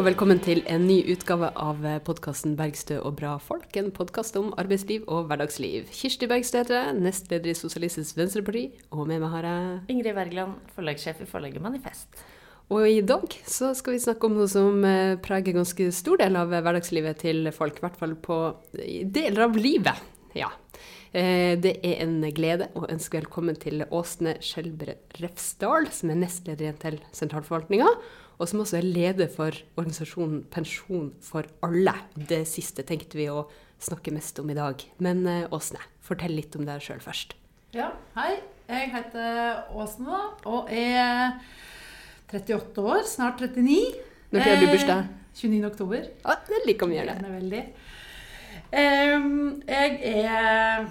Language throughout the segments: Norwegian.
Og velkommen til en ny utgave av podkasten 'Bergstø og bra folk'. En podkast om arbeidsliv og hverdagsliv. Kirsti Bergstø heter jeg, nestleder i Sosialistisk Venstreparti. Og med meg har jeg Ingrid Wergeland, forlagssjef i forlaget Manifest. Og i dag så skal vi snakke om noe som eh, preger ganske stor del av hverdagslivet til folk. I hvert fall på deler av livet. Ja. Eh, det er en glede å ønske velkommen til Åsne Skjelbre Refsdal, som er nestleder til sentralforvaltninga og som også er leder for organisasjonen Pensjon for alle. Det siste tenkte vi å snakke mest om i dag. Men eh, Åsne, fortell litt om deg sjøl først. Ja, hei. Jeg heter Åsne og er 38 år, snart 39. Når har du bursdag? 29. Eh, oktober. Ja, det liker vi gjerne. Det. Um, jeg er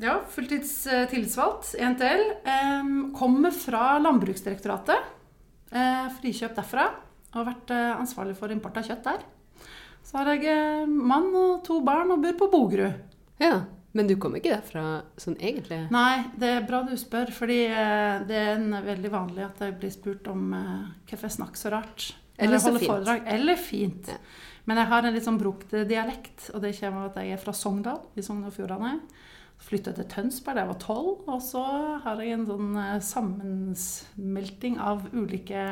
ja, fulltids tillitsvalgt i NTL. Um, kommer fra Landbruksdirektoratet. Eh, frikjøp derfra. Og har vært eh, ansvarlig for import av kjøtt der. Så har jeg eh, mann og to barn og bor på Bogerud. Ja, Men du kommer ikke derfra sånn egentlig? Nei, det er bra du spør. Fordi det er en veldig vanlig at jeg blir spurt om hvorfor jeg snakker så rart. Eller så fint. Foredrag. Eller fint. Ja. Men jeg har en litt sånn brukt dialekt, og det kommer av at jeg er fra Sogndal i Sogn og Fjordane. Flytta til Tønsberg da jeg var tolv, og så har jeg en sånn eh, sammensmelting av ulike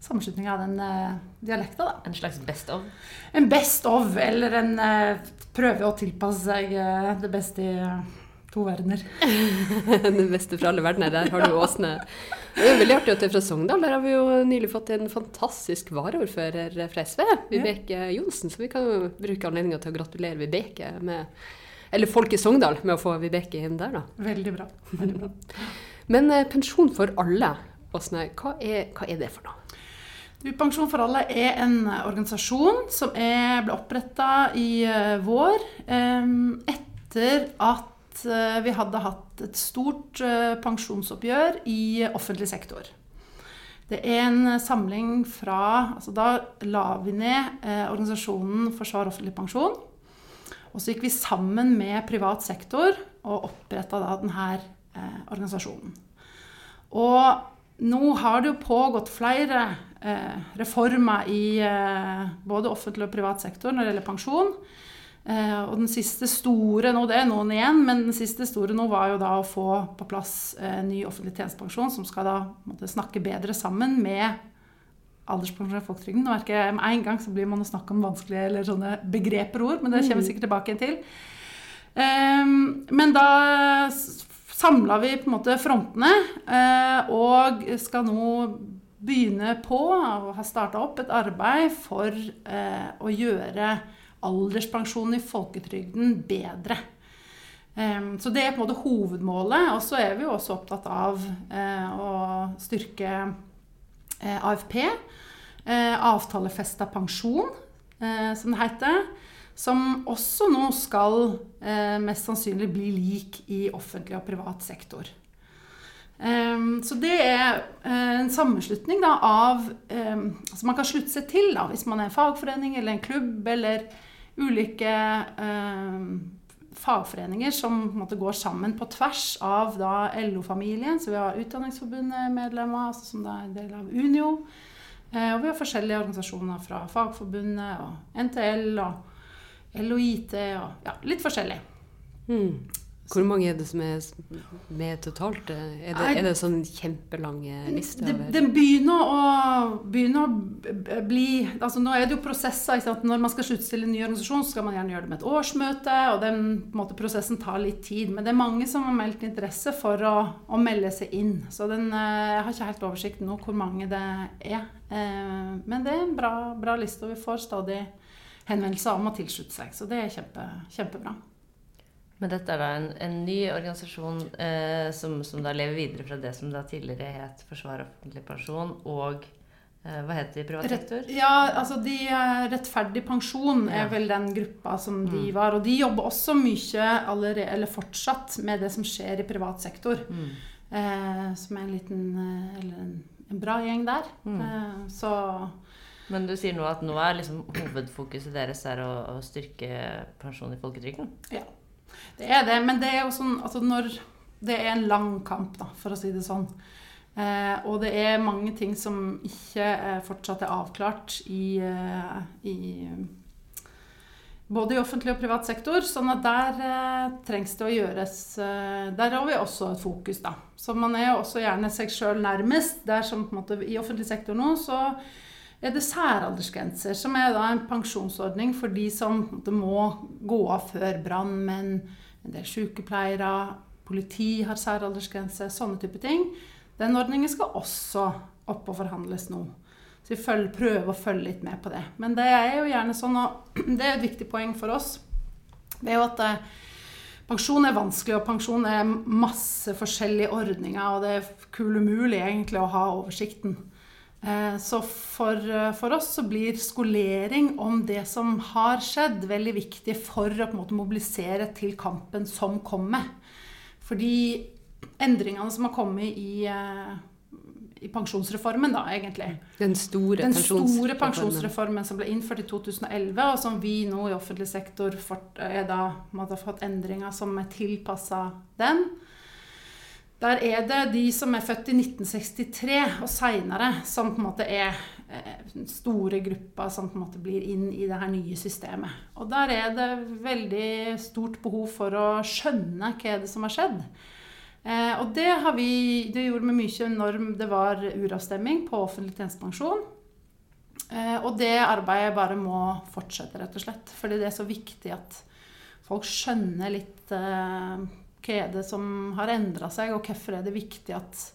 sammenslutninger av den uh, dialekta. da. En slags best of? En best of, eller en uh, prøve å tilpasse seg uh, det beste i to verdener. det beste fra alle verdener. Der har du Åsne. Det er veldig artig at du er fra Sogndal. Der har vi jo nylig fått en fantastisk varaordfører fra SV, Vibeke Johnsen. Så vi kan jo bruke anledninga til å gratulere Vibeke med eller folk i Sogndal med å få Vibeke inn der, da. Veldig bra. Veldig bra. Men eh, Pensjon for alle, Åsne, hva, hva, er det for noe? Pensjon for alle er en organisasjon som er, ble oppretta i uh, vår um, etter at vi hadde hatt et stort uh, pensjonsoppgjør i offentlig sektor. Det er en samling fra altså Da la vi ned organisasjonen Forsvar offentlig pensjon. Og så gikk vi sammen med privat sektor og oppretta da denne eh, organisasjonen. Og nå har det jo pågått flere eh, reformer i eh, både offentlig og privat sektor når det gjelder pensjon. Eh, og den siste store nå, det er noen igjen, men den siste store nå var jo da å få på plass eh, ny offentlig tjenestepensjon, som skal da måtte snakke bedre sammen med alderspensjon og folketrygden. Merker jeg Med en gang så blir man å snakke om vanskelige eller sånne begreper og ord, men det kommer vi sikkert tilbake til. Um, men da samla vi på en måte frontene, uh, og skal nå begynne på, og har starta opp, et arbeid for å gjøre alderspensjonen i folketrygden bedre. Så det er på en måte hovedmålet. Og så er vi jo også opptatt av uh, å styrke AFP. Eh, avtalefesta pensjon, eh, som det heter. Som også nå skal eh, mest sannsynlig bli lik i offentlig og privat sektor. Så det er en sammenslutning av som altså Man kan slutte seg til da, hvis man er en fagforening eller en klubb eller ulike eh, fagforeninger som måte, går sammen på tvers av LO-familien. Så vi har Utdanningsforbundet-medlemmer, altså, som er en del av Unio. Eh, og vi har forskjellige organisasjoner fra Fagforbundet og NTL og LOIT og ja, litt forskjellig. Mm. Hvor mange er det som er med totalt? Er det, er det sånn kjempelange lister? Det, det, begynner, å, begynner å bli altså Nå er det jo prosesser. Når man skal sluttstille en ny organisasjon, så skal man gjerne gjøre det med et årsmøte. Og den måte, prosessen tar litt tid. Men det er mange som har meldt interesse for å, å melde seg inn. Så den, eh, jeg har ikke helt oversikt nå hvor mange det er. Eh, men det er en bra, bra liste, og vi får stadig henvendelser om å tilslutte seg. Så det er kjempe, kjempebra. Men dette er da en, en ny organisasjon eh, som, som, da lever videre fra det som da tidligere het Forsvar offentlig pensjon og eh, hva heter det i privat sektor? ja, altså de, Rettferdig pensjon er vel den gruppa som de mm. var. Og de jobber også mye allerede, eller fortsatt med det som skjer i privat sektor. Mm. Eh, som er en liten eh, eller en, en bra gjeng der. Mm. Eh, så men du sier nå at nå er liksom hovedfokuset deres er å, å styrke pensjon i folketrygden? Ja. Det er det, men det er jo sånn altså når Det er en lang kamp, da, for å si det sånn. Eh, og det er mange ting som ikke eh, fortsatt er avklart i, eh, i både i offentlig og privat sektor. Sånn at der eh, trengs det å gjøres eh, Der har vi også et fokus, da. Så man er jo også gjerne seg sjøl nærmest. Der som på en måte I offentlig sektor nå så er det særaldersgrenser, som er da en pensjonsordning for de som må gå av før brannmenn, en del sykepleiere, politi har særaldersgrense, sånne type ting. Den ordningen skal også opp og forhandles nå. Så vi følger, prøver å følge litt med på det. Men det er jo gjerne sånn, og det er et viktig poeng for oss, det er jo at eh, pensjon er vanskelig, og pensjon er masse forskjellige ordninger, og det er kul umulig egentlig å ha oversikten. Eh, så for, eh, for, oss så blir skolering om det som har skjedd, veldig viktig for å måte mobilisere til kampen som kommer. Fordi endringene som har kommet i, eh, i pensjonsreformen, da, egentlig. Den store, Den store pensjonsreformen. pensjonsreformen som ble innført i 2011, og som vi nå i offentlig sektor fort, er da, måtte ha fått endringer som er tilpassa den. Der er det de som er født i 1963 og seinere, som på en måte er eh, den store gruppa som på en måte blir inn i det her nye systemet. Og der er det veldig stort behov for å skjønne hva er det som har skjedd. Eh, og det, har vi, det gjorde vi mye når det var uravstemming på offentlig tjenestepensjon. Eh, og det arbeidet bare må fortsette, rett og slett. Fordi det er så viktig at folk skjønner litt eh, hva er det som har endra seg, og hvorfor er det viktig at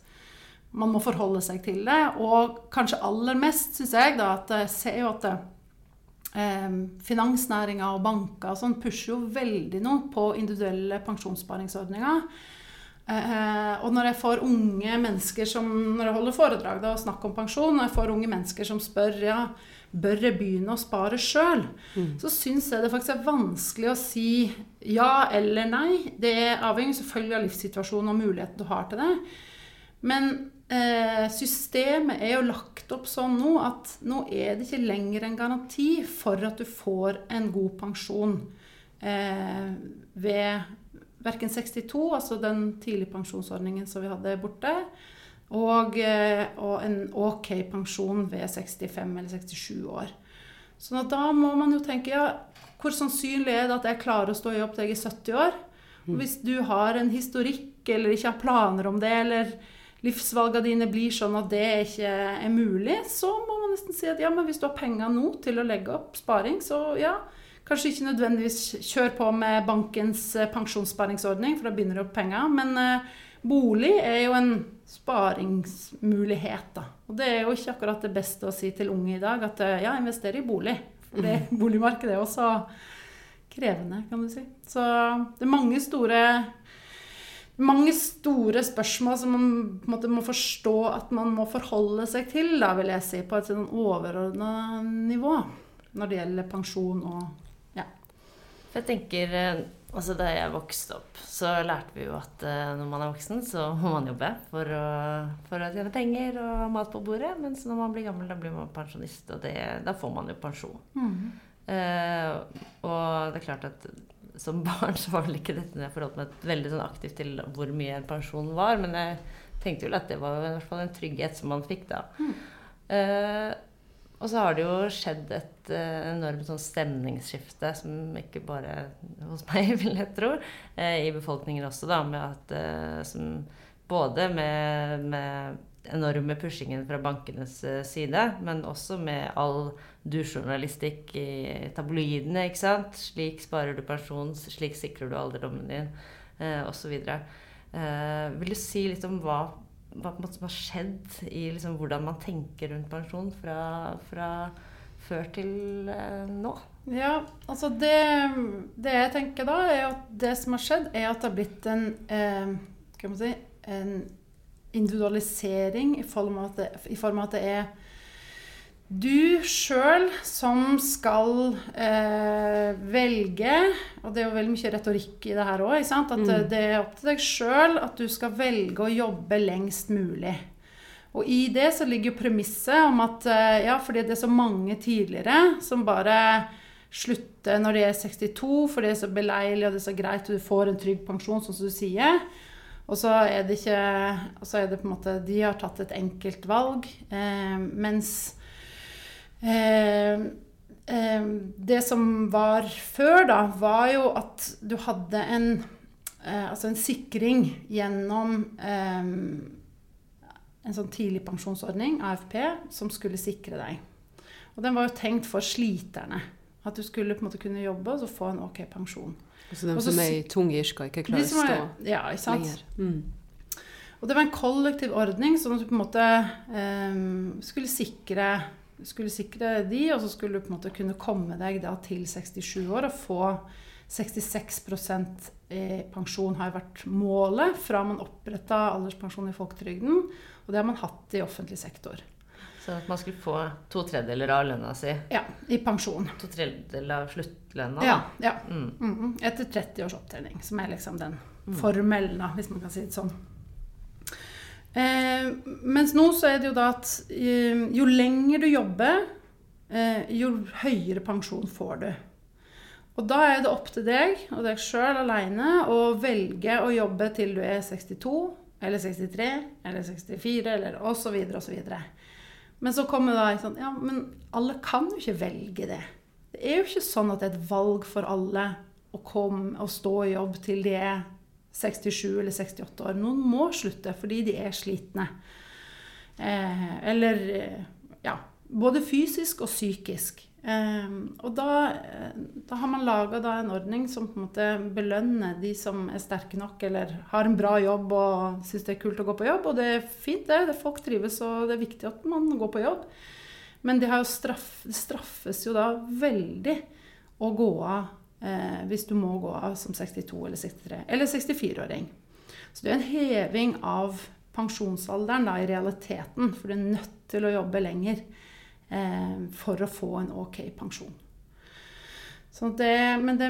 man må forholde seg til det. Og kanskje aller mest syns jeg da at jeg ser jo at eh, finansnæringa og banker og sånn pusher jo veldig nå på individuelle pensjonssparingsordninger. Eh, og når jeg får unge mennesker som Når jeg holder foredrag da, og snakker om pensjon, og jeg får unge mennesker som spør ja, bør jeg begynne å spare sjøl, mm. så syns jeg det faktisk er vanskelig å si ja eller nei. Det er avhengig selvfølgelig av livssituasjonen og muligheten du har til det. Men eh, systemet er jo lagt opp sånn nå at nå er det ikke lenger en garanti for at du får en god pensjon eh, ved verken 62, altså den tidligpensjonsordningen som vi hadde borte, og, eh, og, en ok pensjon ved 65 eller 67 år. Så da må man jo tenke ja, hvor sannsynlig er det at jeg klarer å stå i jobb til jeg er 70 år? Og mm. hvis du har en historikk eller ikke har planer om det, eller livsvalgene dine blir sånn at det ikke er mulig, så må man nesten si at ja, men hvis du har penger nå til å legge opp sparing, så ja, Kanskje ikke nødvendigvis kjør på med bankens eh, pensjonssparingsordning, for da begynner du opp penger. Men uh, bolig er jo en sparingsmulighet, da. Og det er jo ikke akkurat det beste å si til unge i dag at uh, ja, invester i bolig. For det, boligmarkedet er også krevende, kan du si. Så det er mange store mange store spørsmål som man på en måte må forstå at man må forholde seg til, da, vil jeg si, på et sånn overordna nivå når det gjelder pensjon og jeg tenker eh, Altså, da jeg vokste opp, så lærte vi jo at uh, når man er voksen, så må man jobbe for å, for å tjene penger og ha mat på bordet. Mens når man blir gammel, da blir man pensjonist, og det, da får man jo pensjon. Mm. Uh, og det er klart at som barn så var vel ikke dette jeg forholdt meg veldig sånn aktivt til hvor mye en pensjon var, men jeg tenkte jo at det var i hvert fall en trygghet som man fikk da. Mm. Uh, og så har det jo skjedd et uh, enormt sånn stemningsskifte, som ikke bare hos meg, vil jeg tro, uh, i befolkningen også, da, med at uh, som, Både med, med, enorme pushingen fra bankenes side, men også med all du-journalistikk i tabloidene, ikke sant. Slik sparer du pensjon, slik sikrer du alderdommen din, osv. Vil du si litt om hva hva som har skjedd i liksom, hvordan man tenker rundt pensjon fra, fra før til eh, nå? Ja, altså det, det, jeg tenker da, er at det som har skjedd, er at det har blitt en eh, si En individualisering i form av at det, form av at det er du sjøl som skal eh, velge Og det er jo veldig mye retorikk i det her òg. At mm. det er opp til deg sjøl at du skal velge å jobbe lengst mulig. Og i det så ligger jo premisset om at eh, ja, fordi det er så mange tidligere som bare slutter når de er 62, for det er så beleilig og det er så greit, og du får en trygg pensjon, sånn som du sier. Og så er det ikke så er det på en måte De har tatt et enkelt valg, eh, mens eh, eh, Det som var før, da, var jo at du hadde en eh, Altså en sikring gjennom eh, en sånn tidlig pensjonsordning, AFP, som skulle sikre deg. Og den var jo tenkt for sliterne. At du skulle på en måte kunne jobbe og så få en ok pensjon. Altså de som er i tunge yrker, ikke klarer å stå er- Ja, ikke sant? lenger. Mm. Og det var en kollektiv ordning, at du på en måte um, skulle, sikre, skulle sikre de, og så skulle du på en måte kunne komme deg da til 67 år og få 66 i pensjon har vært målet fra man oppretta alderspensjon i folketrygden. Og det har man hatt i offentlig sektor. Så at man skulle få to tredjedeler av lønna si. Ja, i pensjon. To tredjedeler av sluttlønna. Ja, ja. Mm. Mhm. Etter 30 års opptrening, som er liksom den formellen, da, hvis man kan si det sånn. Eh, mens nå så er det jo da at eh, jo lenger du jobber, eh, jo høyere pensjon får du. Og da er det opp til deg og deg sjøl aleine å velge å jobbe til du er 62 eller 63 eller 64 eller osv. osv. Men så kommer da ikke sånn Ja, men alle kan jo ikke velge det. Det er jo ikke sånn at det er et valg for alle å komme og stå i jobb til de er 67 eller 68 år. Noen må slutte fordi de er slitne. Eh, eller eh, ja, både fysisk og psykisk. Eh, og da, eh, da har man laga en ordning som på en måte belønner de som er sterke nok eller har en bra jobb og syns det er kult å gå på jobb. Og det er fint, det. det folk trives, og det er viktig at man går på jobb. Men det straff, straffes jo da veldig å gå av eh, hvis du må gå av som 62 eller 63 eller 64-åring. Så det er en heving av pensjonsalderen da, i realiteten, for du er nødt til å jobbe lenger eh, for å få en ok pensjon. Det, men det,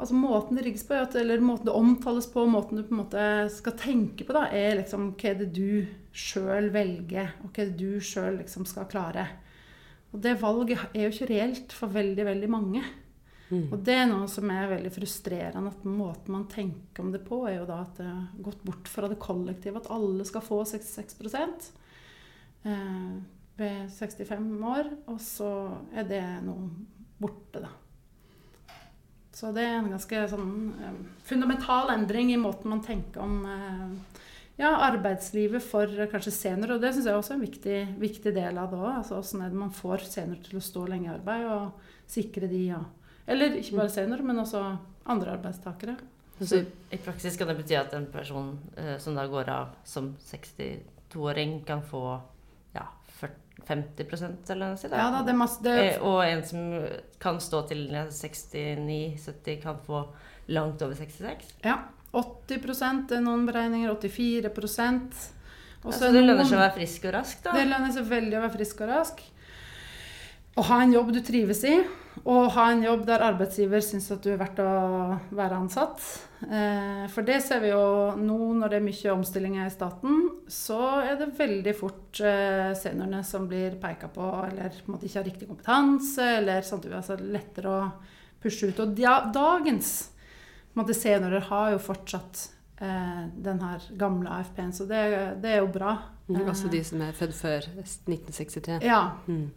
altså måten det rigges på, er eller måten det omtales på, måten du på en måte skal tenke på, da, er liksom hva er det du sjøl velger, og hva er det du sjøl liksom skal klare. Og det valget er jo ikke reelt for veldig, veldig mange. Og det er noe som er veldig frustrerende. at Måten man tenker om det på, er jo da at det har gått bort fra det kollektive. At alle skal få 66% eh, ved 65 år. Og så er det noe borte, da. Så det er en ganske sånn eh, fundamental endring i måten man tenker om eh, ja, arbeidslivet for eh, kanskje senere Og det syns jeg også er en viktig, viktig del av det òg. Altså hvordan er det man får senere til å stå lenge i arbeid, og sikre de, ja. Eller ikke bare seniorer, men også andre arbeidstakere. Så I praksis kan det bety at en person eh, som da går av som 62-åring, kan få ja, 50% eller noe sånt? Ja da, det masse det, Eh, og en som kan stå til 69-70, kan få langt over 66? Ja. 80% er noen beregninger. 84 og så Altså, det lønner seg å være frisk og rask, da. Det lønner seg veldig å være frisk og rask. Å ha en jobb du trives i, og ha en jobb der arbeidsgiver syns at du er verdt å være ansatt. Eh, for det ser vi jo nå når det er mye omstillinger i staten, så er det veldig fort eh, seniorene som blir peka på, eller på en måte ikke har riktig kompetanse, eller sånt. Altså lettere å pushe ut. Og dagens måte, seniorer har jo fortsatt eh, den her gamle AFP-en, så det, det er jo bra. Altså de som er født før 1963. ja, Mm.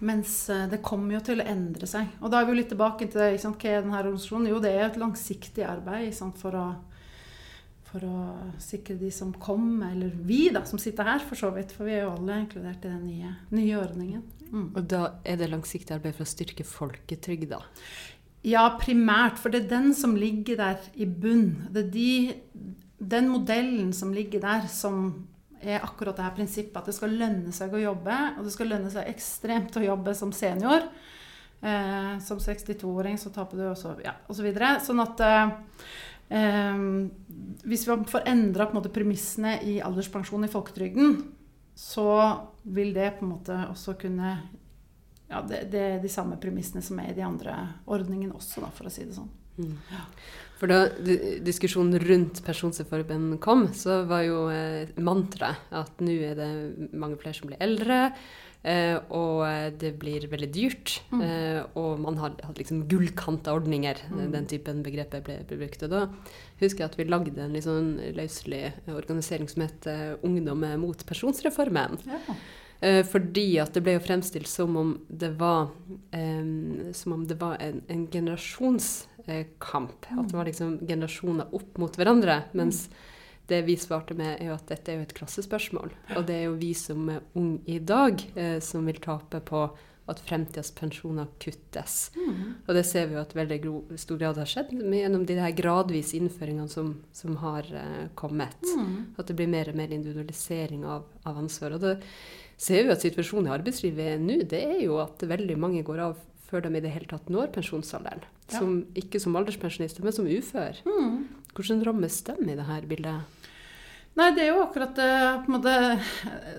Mens eh, det kommer jo til å endre seg. Og da er vi jo litt tilbake til sant, hva er denne organisasjonen? Jo, det er et langsiktig arbeid for, å, for å sikre de som kommer, eller vi da, som sitter her for så vidt, for vi er jo alle inkludert i den nye, nye ordningen. Mm. Og da er det langsiktig arbeid for å styrke folketrygda. Ja, primært, for det er den som ligger der i bunn. Det er de, den modellen som ligger der, som er akkurat det her prinsippet. At det skal lønne seg å jobbe, og det skal lønne seg ekstremt å jobbe som senior. Eh, som 62-åring så taper du også Ja, osv. Så sånn at eh, eh, hvis vi får endra en premissene i alderspensjon i folketrygden, så vil det på en måte også kunne ja, det, det er de samme premissene som er i de andre ordningene også, da, for å si det sånn. For da diskusjonen rundt pensjonsreformen kom, så var jo eh, mantraet at nå er det mange flere som blir eldre, eh, og eh, det blir veldig dyrt. Mm. Eh, og man har hatt liksom gullkanta ordninger, Mm. den typen begrepet ble, ble brukt. Og da husker jeg at vi lagde en sånn løselig organisering som het Ungdom mot pensjonsreformen. Ja. Fordi at det ble jo fremstilt som om det var, som om det var en, en generasjonskamp. At det var liksom generasjoner opp mot hverandre. Mens det vi svarte med, er jo at dette er jo et klassespørsmål. Og det er jo vi som er unge i dag, eh, som vil tape på at fremtidas pensjoner kuttes. Og det ser vi jo at veldig stor grad har skjedd gjennom de her gradvise innføringene som, som har eh, kommet. Mm. At det blir mer og mer individualisering av, av ansvar. Og det ser vi at situasjonen i arbeidslivet nå, det er jo at veldig mange går av før de i det hele tatt når pensjonsalderen. Ja. Som, ikke som alderspensjonister, men som ufør. Mm. Hvordan rammes de i dette bildet? Nei, det er jo akkurat en måte,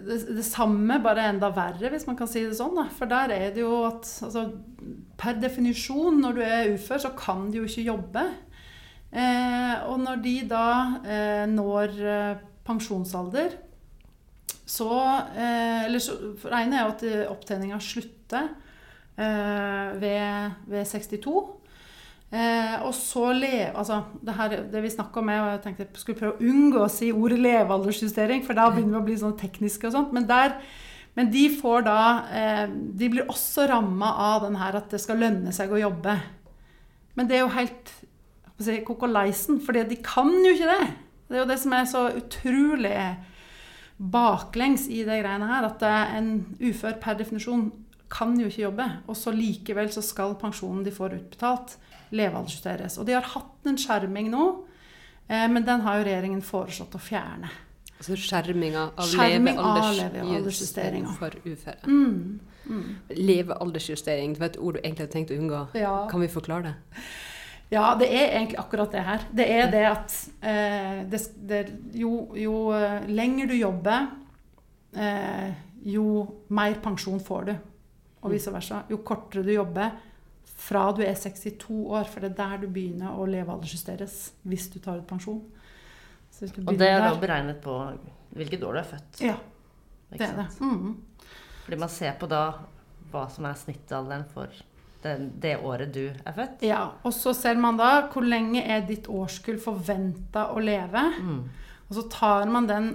det, det samme, bare enda verre, hvis man kan si det sånn. Da. For der er det jo at altså, per definisjon, når du er ufør, så kan du jo ikke jobbe. Eh, og når de da eh, når eh, pensjonsalder, så eh, Eller så regner jeg jo at eh, opptjeninga slutter eh, ved, ved 62. Eh, og så le, altså det, her, det vi snakka om, og jeg tenkte jeg skulle prøve å unngå å si ordet levealdersjustering, for da begynner vi å bli sånn tekniske og sånt. Men, der, men de får da eh, De blir også ramma av den her at det skal lønne seg å jobbe. Men det er jo helt si, kokolaisen, for de kan jo ikke det. Det er jo det som er så utrolig baklengs i de greiene her, at eh, en ufør per definisjon kan jo ikke jobbe. Og så likevel så skal pensjonen de får utbetalt, levealdersjusteres. Og de har hatt en skjerming nå, eh, men den har jo regjeringen foreslått å fjerne. Altså skjerminga av levealdersjustering leve for uføre. Mm. Mm. Levealdersjustering, det var et ord du egentlig hadde tenkt å unngå. Ja. Kan vi forklare det? Ja, det er egentlig akkurat det her. Det er det at eh, det, det, jo, jo eh, lenger du jobber, eh, jo mer pensjon får du. Og vice versa. Jo kortere du jobber fra du er 62 år, for det er der du begynner å levealdersjusteres hvis du tar ut pensjon. Og det er da beregnet på hvilket år du er født. Ja, det er det. Mm. Fordi man ser på da hva som er snittalderen for det, det året du er født. Ja, og så ser man da hvor lenge er ditt årskull forventa å leve. Mm. Og så tar man den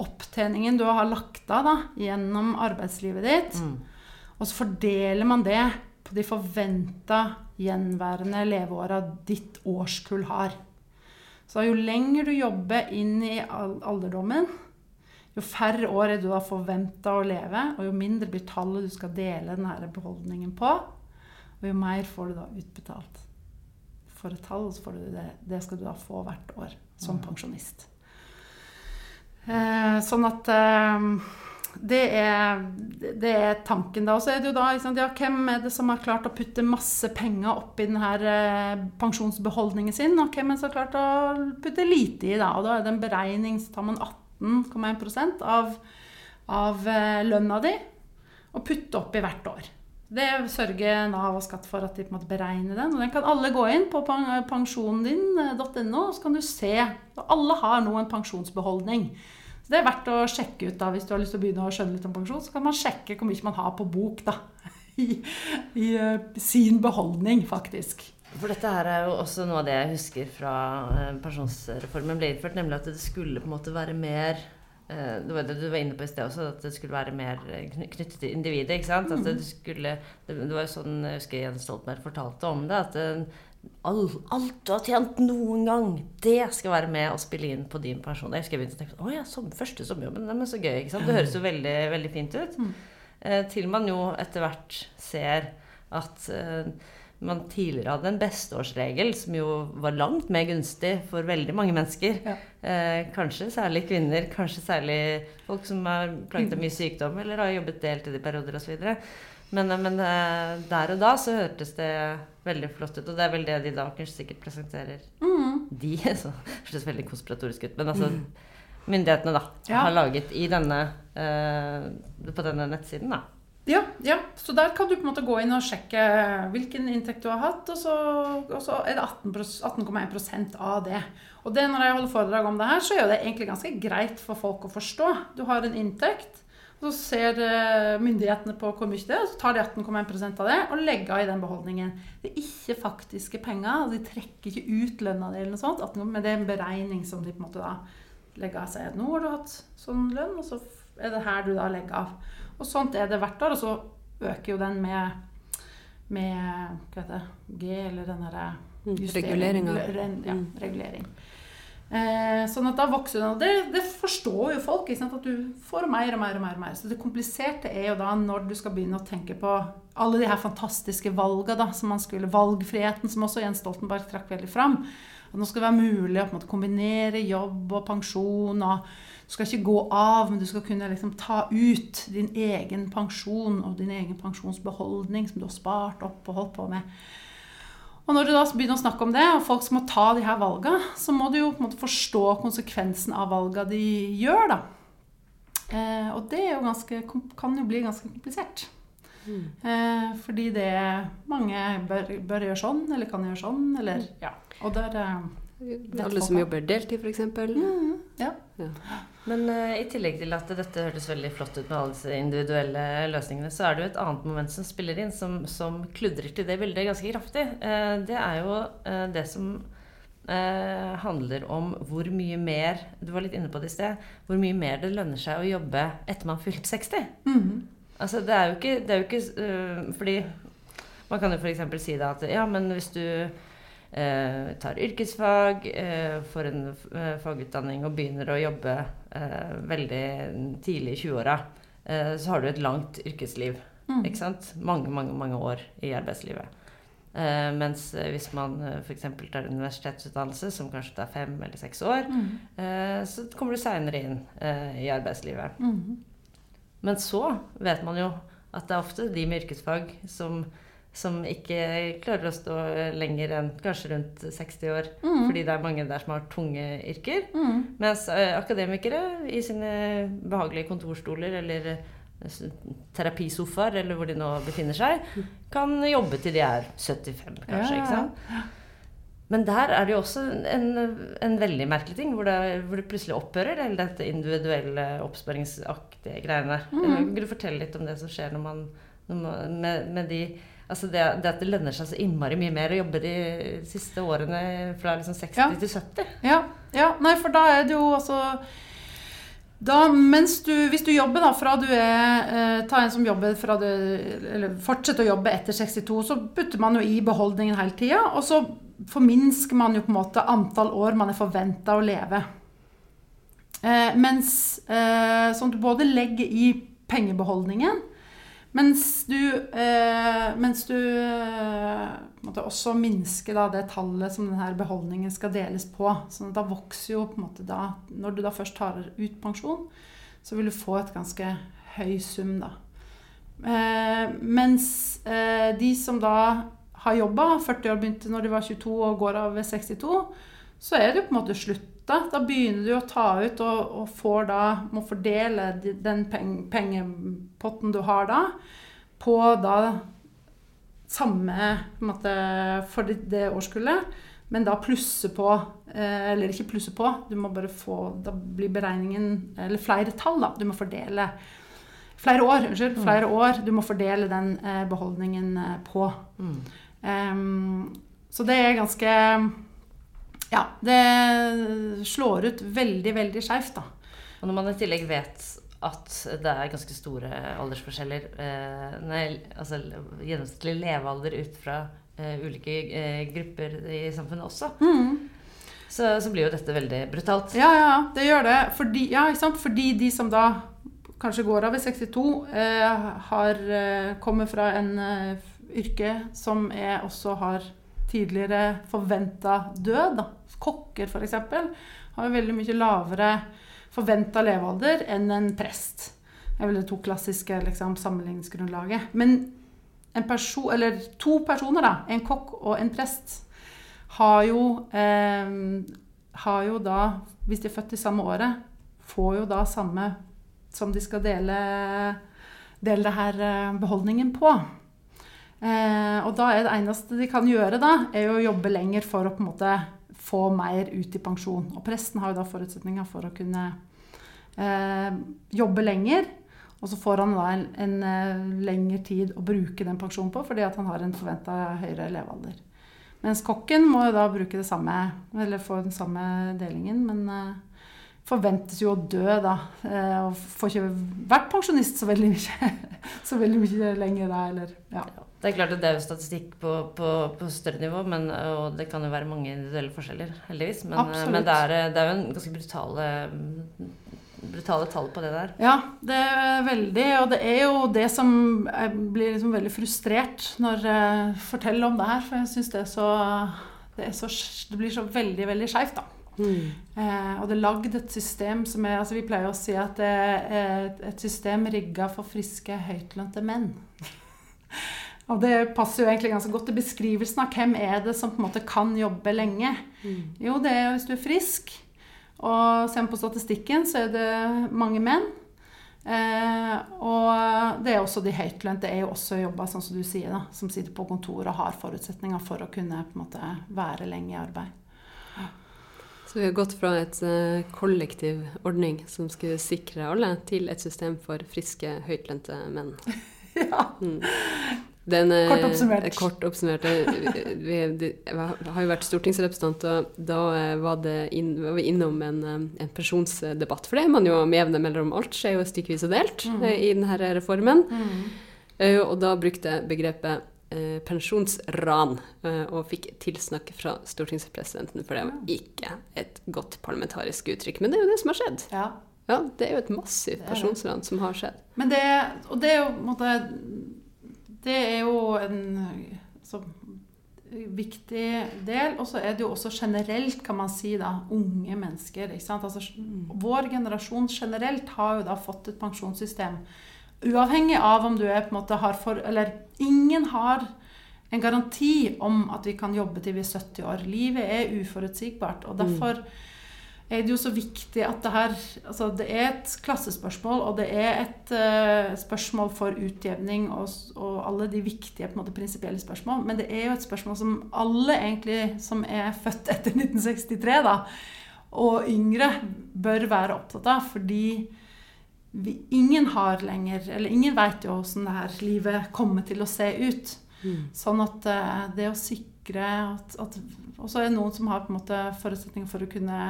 opptjeningen du har lagt av da, gjennom arbeidslivet ditt, Mm. Og så fordeler man det på de forventa gjenværende leveåra ditt årskull har. Så jo lenger du jobber inn i alderdommen, jo færre år er du da forventa å leve, og jo mindre blir tallet du skal dele denne beholdningen på, og jo mer får du da utbetalt. For et tall, så får du det, det skal du da få hvert år som pensjonist. Eh, sånn at eh, det, er, det er tanken da. Og så er det jo da liksom, ja, Hvem er det som har klart å putte masse penger oppi denne eh, pensjonsbeholdningen sin, og hvem er det som har klart å putte lite i? da, og Da er det en beregning, så tar man 18,1 av, av eh, lønna di og putter oppi hvert år. Det sørger Nav og Skatt for at de på en måte beregner den. Og den kan alle gå inn på pensjonen din.no, og så kan du se. og Alle har nå en pensjonsbeholdning. Så Det er verdt å sjekke ut da, hvis du har lyst til å begynne å skjønne litt om pensjon. Så kan man sjekke hvor mye man har på bok da, i, i eh, sin beholdning, faktisk. For dette her er jo også noe av det jeg husker fra eh, pensjonsreformen ble innført, nemlig at det skulle på en måte være mer eh, Det var det du var inne på i sted også, at det skulle være mer knyttet til individet. ikke sant? At det skulle, det, det var jo sånn jeg husker Jens Stoltenberg fortalte om det. at all, alt du har tjent noen gang, det skal være med og spille inn på din pensjon. Jeg husker jeg begynte å tenke sånn, å ja, som, første sommerjobben, men så gøy. ikke sant? Det høres jo veldig, veldig fint ut. Eh, til man jo etter hvert ser at eh, man tidligere hadde en besteårsregel som jo var langt mer gunstig for veldig mange mennesker. Ja. Eh, kanskje særlig kvinner, kanskje særlig folk som har plaget av mye sykdom eller har jobbet deltid i perioder osv. Men, eh, men eh, der og da så hørtes det veldig flott ut, og det er vel det de da kanskje sikkert presenterer. Mm. De, så hørtes veldig konspiratorisk ut, men altså myndighetene da Ja. har laget i denne eh, på denne nettsiden da Ja, ja, så der kan du på en måte gå inn og sjekke hvilken inntekt du har hatt, og så, og så er det 18,1% av det. Og det når jeg holder foredrag om det her, så gjør det egentlig ganske greit for folk å forstå. Du har en inntekt, så ser eh, myndighetene på hvor mye det er, og så tar de 18,1 av det og legger av i den beholdningen. Det er ikke faktiske penger, og de trekker ikke ut lønna di eller noe sånt, men det er en beregning som de på en måte da legger av seg. Nå har du hatt sånn lønn, og så er det her du da legger av. Og sånt er det hvert år. Og så øker jo den med, med hva heter det, G, eller den derre Mm, reguleringa. Ja, Mm. regulering. Eh, sånn at da vokser. Og det, det forstår jo folk. At du får mer og mer og mer. og mer. Så det kompliserte er jo da når du skal begynne å tenke på alle de her fantastiske valgene som man skulle Valgfriheten, som også Jens Stoltenberg trakk veldig fram. At nå skal det være mulig å måte, kombinere jobb og pensjon. og Du skal ikke gå av, men du skal kunne liksom, ta ut din egen pensjon og din egen pensjonsbeholdning som du har spart opp og holdt på med. Og når du da begynner å snakke om det, og folk som må ta de her valga, så må du jo på en måte forstå konsekvensen av valga de gjør, da. Eh, og det er jo ganske, kan jo bli ganske komplisert. Mm. Eh, fordi det mange bør, bør gjøre sånn, eller kan gjøre sånn, eller ja. Og der eh, Alle som jobber deltid, f.eks. mm, Ja. Men uh, i tillegg til at dette hørtes veldig flott ut med alle disse individuelle løsningene, så er det jo et annet moment som spiller inn, som, som kludrer til det bildet ganske kraftig. Uh, det er jo uh, det som eh, handler om hvor mye mer Du var litt inne på det i sted. Hvor mye mer det lønner seg å jobbe etter man har fylt 60. Mhm. Altså, det er jo ikke, det er jo ikke Fordi man kan jo f.eks. si da at ja, men hvis du tar yrkesfag, øh, får en øh, fagutdanning og begynner å jobbe veldig tidlig i 20-åra, øh, så har du et langt yrkesliv. Mm. Ikke sant? Mange, mange, mange år i arbeidslivet. Eh, mens hvis man uh, f.eks. tar universitetsutdannelse, som kanskje tar fem eller seks år, mm. eh, så kommer du seinere inn eh, i arbeidslivet. Mm. Men så vet man jo at det er ofte de med yrkesfag som, som ikke klarer å stå lenger enn kanskje rundt 60 år. Mm. Fordi det er mange der som har tunge yrker. Mm. Mens eh, akademikere i sine behagelige kontorstoler eller eh, terapisofaer, eller hvor de nå befinner seg, kan jobbe til de er 75, kanskje. Ja, ikke sant? Men der er det jo også en, en veldig merkelig ting, hvor det, hvor det plutselig opphører, eller dette individuelle oppsparingsaktige greiene. Mm. Kan du fortelle litt om det som skjer når man, når man med, med de Altså det, det at det lønner seg så innmari mye mer å jobbe de siste årene fra liksom 60 Ja. til 70. Ja, ja, nei, for da er det jo altså da, du, Hvis du jobber da fra du er eh, Ta en som jobber fra du Eller fortsetter å jobbe etter 62, så putter man jo i beholdningen hele tida. Og så forminsker man jo på en måte antall år man er forventa å leve. Eh, mens eh, Som du både legger i pengebeholdningen, mens du, eh, mens du eh, også minsker da, det tallet som denne beholdningen skal deles på. sånn at da vokser jo på en måte da Når du da først tar ut pensjon, så vil du få et ganske høy sum, da. Eh, mens eh, de som da har jobba, 40 år begynte når de var 22 og går av ved 62, så er det jo på en måte slutt da. Da begynner du å ta ut og, og får da, må fordele den pengepotten du har da, på da samme måte, for det, årskullet, men da plusse på eh, Eller ikke plusse på, du må bare få Da blir beregningen Eller flere tall, da. Du må fordele Flere år, unnskyld. Flere år du må fordele den eh, beholdningen eh, på. Mm. Um, så det er ganske Ja, det slår ut veldig, veldig skeivt, da. Og når man i tillegg vet at det er ganske store aldersforskjeller eh, nei, altså Gjennomsnittlig levealder ut fra eh, ulike eh, grupper i samfunnet også, så, så blir jo dette veldig brutalt. Ja, ja, det gjør det. Fordi, ja? Fordi de som da kanskje går av i 62, eh, har eh, kommer fra en eh, yrke som er, også har tidligere forventa død. Da. Kokker, f.eks., har jo veldig mye lavere forventa levealder enn en prest. Det er vel det to klassiske liksom, sammenligningsgrunnlaget. Men en perso to personer, da, en kokk og en prest, har jo, eh, har jo da, hvis de er født i samme året, får jo da samme som de skal dele dele det her eh, beholdningen på. Eh, og da er det eneste de kan gjøre, da, er jo å jobbe lenger for å på en måte få mer ut i pensjon. Og presten har jo da forutsetninger for å kunne eh, jobbe lenger. Og så får han da en, en uh, lengre tid å bruke den pensjonen på fordi at han har en forventa høyere levealder. Mens kokken må jo da bruke det samme, eller få den samme delingen, men uh, forventes jo å dø, da. Uh, og får ikke vært pensjonist så veldig mye, så veldig mye lenger da, eller ja. Det er klart at det er jo statistikk på, på, på større nivå, men, og det kan jo være mange individuelle forskjeller, heldigvis. Men, men det, er, det, er, jo en ganske brutale brutale tall på det der. Ja, det er veldig. Og det er jo det som Jeg blir liksom veldig frustrert når jeg forteller om det her, for jeg syns det er så det, er så, det blir så veldig, veldig skeivt, da. Mm. Eh, og det er lagd et system som er altså Vi pleier å si at det er et system rigga for friske, høytlønte menn. og det passer jo egentlig ganske godt til beskrivelsen av hvem er det som på en måte kan jobbe lenge. Mm. Jo, det er hvis du er frisk. Og ser man på statistikken, så er det mange menn. Eh, og det er også de høytlønte er jo også jobber, sånn som du sier, da, som sitter på kontor og har forutsetninger for å kunne måte være lenge i arbeid. Så vi har gått fra et uh, kollektiv ordning som skulle sikre alle, til et system for friske, høytlønte menn. ja. Mm. Den, kort oppsummert. Kort oppsummert. Vi, har jo vært stortingsrepresentant, og da eh, var, inn, var vi innom en, eh, en, pensjonsdebatt. For det er man jo med jevne mellom alt skjer jo stykkevis og delt mm. i denne reformen. Mm. Og da brukte begrepet eh, pensjonsran og fikk tilsnakk fra stortingspresidenten, for det var ikke et godt parlamentarisk uttrykk. Men det er jo det som har skjedd. Ja. Ja, det er jo et massivt pensjonsran som har skjedd. Men det, og det er jo på en måte det er jo en så, viktig del. Og så er det jo også generelt, kan man si, da, unge mennesker. Altså, vår generasjon generelt har jo da fått et pensjonssystem. Uavhengig av om du er på en måte har for Eller ingen har en garanti om at vi kan jobbe til vi er 70 år. Livet er uforutsigbart. og derfor mm er det jo så viktig at det her altså Det er et klassespørsmål, og det er et uh, spørsmål for utjevning og, og, alle de viktige på en måte prinsipielle spørsmål. Men det er jo et spørsmål som alle egentlig som er født etter 1963, da, og yngre, bør være opptatt av. Fordi vi, ingen har lenger Eller ingen veit jo åssen det her livet kommer til å se ut. Mm. Sånn at uh, det å sikre at, at Og så er det noen som har på en måte forutsetninger for å kunne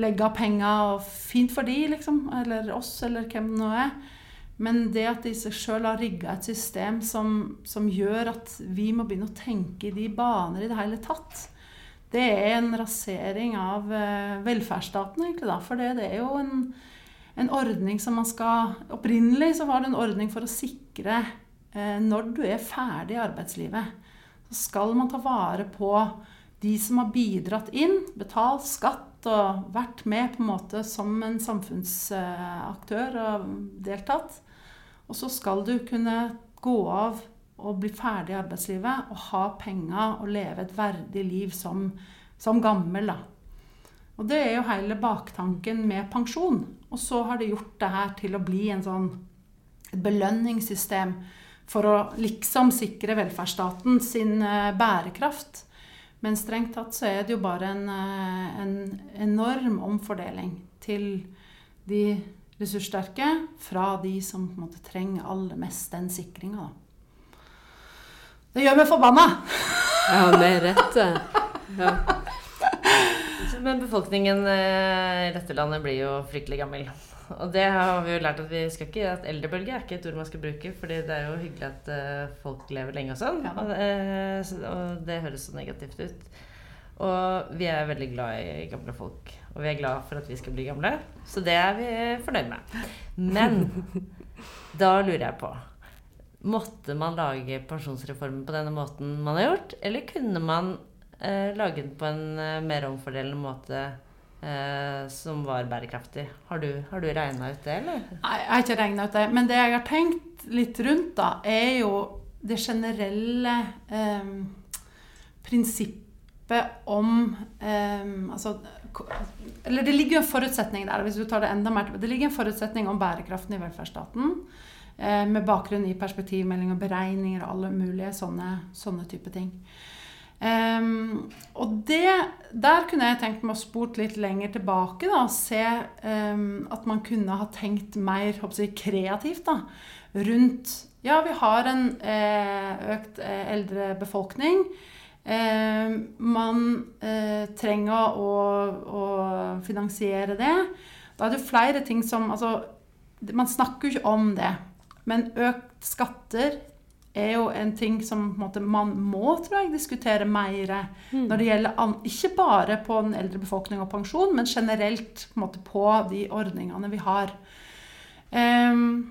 legge av penger, og fint for de, liksom. Eller oss, eller hvem det nå er. Men det at de seg sjøl har rigga et system som, som, gjør at vi må begynne å tenke i de baner i det hele tatt, det er en rasering av uh, velferdsstaten, egentlig. da, For det, det er jo en, en, ordning som man skal Opprinnelig så var det en ordning for å sikre uh, når du er ferdig i arbeidslivet, så skal man ta vare på de som har bidratt inn, betalt skatt og vært med på en måte som en samfunnsaktør og deltatt. Og så skal du kunne gå av og bli ferdig i arbeidslivet og ha penger og leve et verdig liv som, som gammel. Da. Og det er jo hele baktanken med pensjon. Og så har det gjort det her til å bli en sånn belønningssystem for å liksom sikre velferdsstaten sin eh, bærekraft. Men strengt tatt så er det jo bare en, eh, en enorm omfordeling til de ressurssterke fra de som på en måte trenger aller mest den sikringa. Det gjør meg forbanna! Ja, med rette. Ja. Men befolkningen eh, i dette landet blir jo fryktelig gammel. Og det har vi jo lært at vi skal ikke at eldrebølge er ikke et ord man skal bruke, fordi det er jo hyggelig at uh, folk lever lenge og sånn. Ja. Og, uh, og, det høres så negativt ut. Og vi er veldig glad i gamle folk. Og vi er glad for at vi skal bli gamle. Så det er vi fornøyd med. Men da lurer jeg på Måtte man lage pensjonsreformen på denne måten man har gjort? Eller kunne man uh, lage den på en mer omfordelende måte? eh, som var bærekraftig. Har du, har du regna ut det, eller? Nei, jeg har ikke regna ut det. Men det jeg har tenkt litt rundt, da, er jo det generelle eh, prinsippet om eh, Altså Eller det ligger jo en forutsetning der, hvis du tar det enda mer Det ligger en forutsetning om bærekraften i velferdsstaten. Eh, med bakgrunn i perspektivmelding og beregninger og alle mulige sånne, sånne type ting. Um, og det, der kunne jeg tenkt meg å spurt litt lenger tilbake da, og se um, at man kunne ha tenkt mer jeg, kreativt da, rundt Ja, vi har en eh, økt eh, eldre befolkning. Eh, man trenger å, å, finansiere det. Da er det flere ting som Altså, man snakker jo ikke om det. Men økt skatter er jo en ting som måte, man må tror jeg, diskutere mer mm. når det gjelder ikke bare på den eldre befolkning og pensjon, men generelt på, måte, på de ordningene vi har. Um,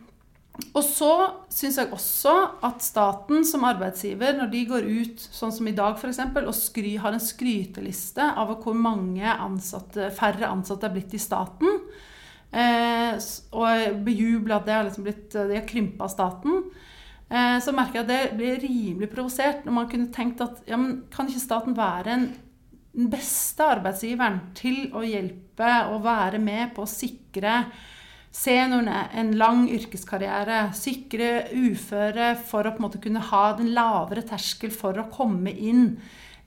og så syns jeg også at staten som arbeidsgiver, når de går ut sånn som i dag f.eks., og skry, har en skryteliste av hvor mange ansatte, færre ansatte er blitt i staten, eh, og bejubler at det har, liksom blitt, de har krympa staten, Eh, så merker jeg at det blir rimelig provosert når man kunne tenkt at ja, men kan ikke staten være en, den beste arbeidsgiveren til å hjelpe og være med på å sikre seniorene en lang yrkeskarriere, sikre uføre for å på en måte kunne ha den lavere terskel for å komme inn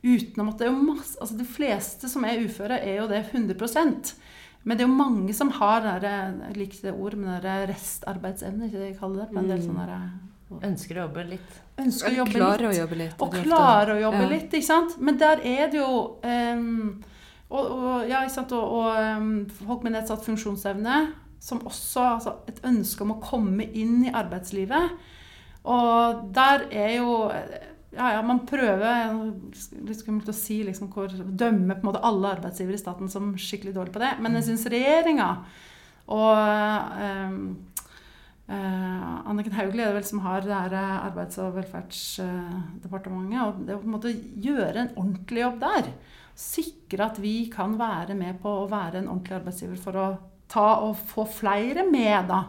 uten å måtte masse, altså De fleste som er uføre, er jo det 100% men det er jo mange som har der, jeg liker det ord, men der restarbeidsevne, ikke det jeg kaller det. på en del sånne sånne Ønsker å jobbe litt. Ønsker å jobbe klare litt. å jobbe litt. Og klarer å jobbe ja. litt, ikke sant. Men der er det jo um, og, og, ja, ikke sant? og, og um, folk med nedsatt funksjonsevne som også altså, et ønske om å komme inn i arbeidslivet. Og der er jo ja, ja, man prøver Litt skummelt å si liksom, hvor dømme på en måte alle arbeidsgivere i staten som skikkelig dårlige på det. Men jeg syns regjeringa og um, Uh, Anniken Hauglie er det vel som har det her eh, Arbeids- og velferdsdepartementet. og Det å gjøre en ordentlig jobb der. Sikre at vi kan være med på å være en ordentlig arbeidsgiver for å ta og få flere med, da.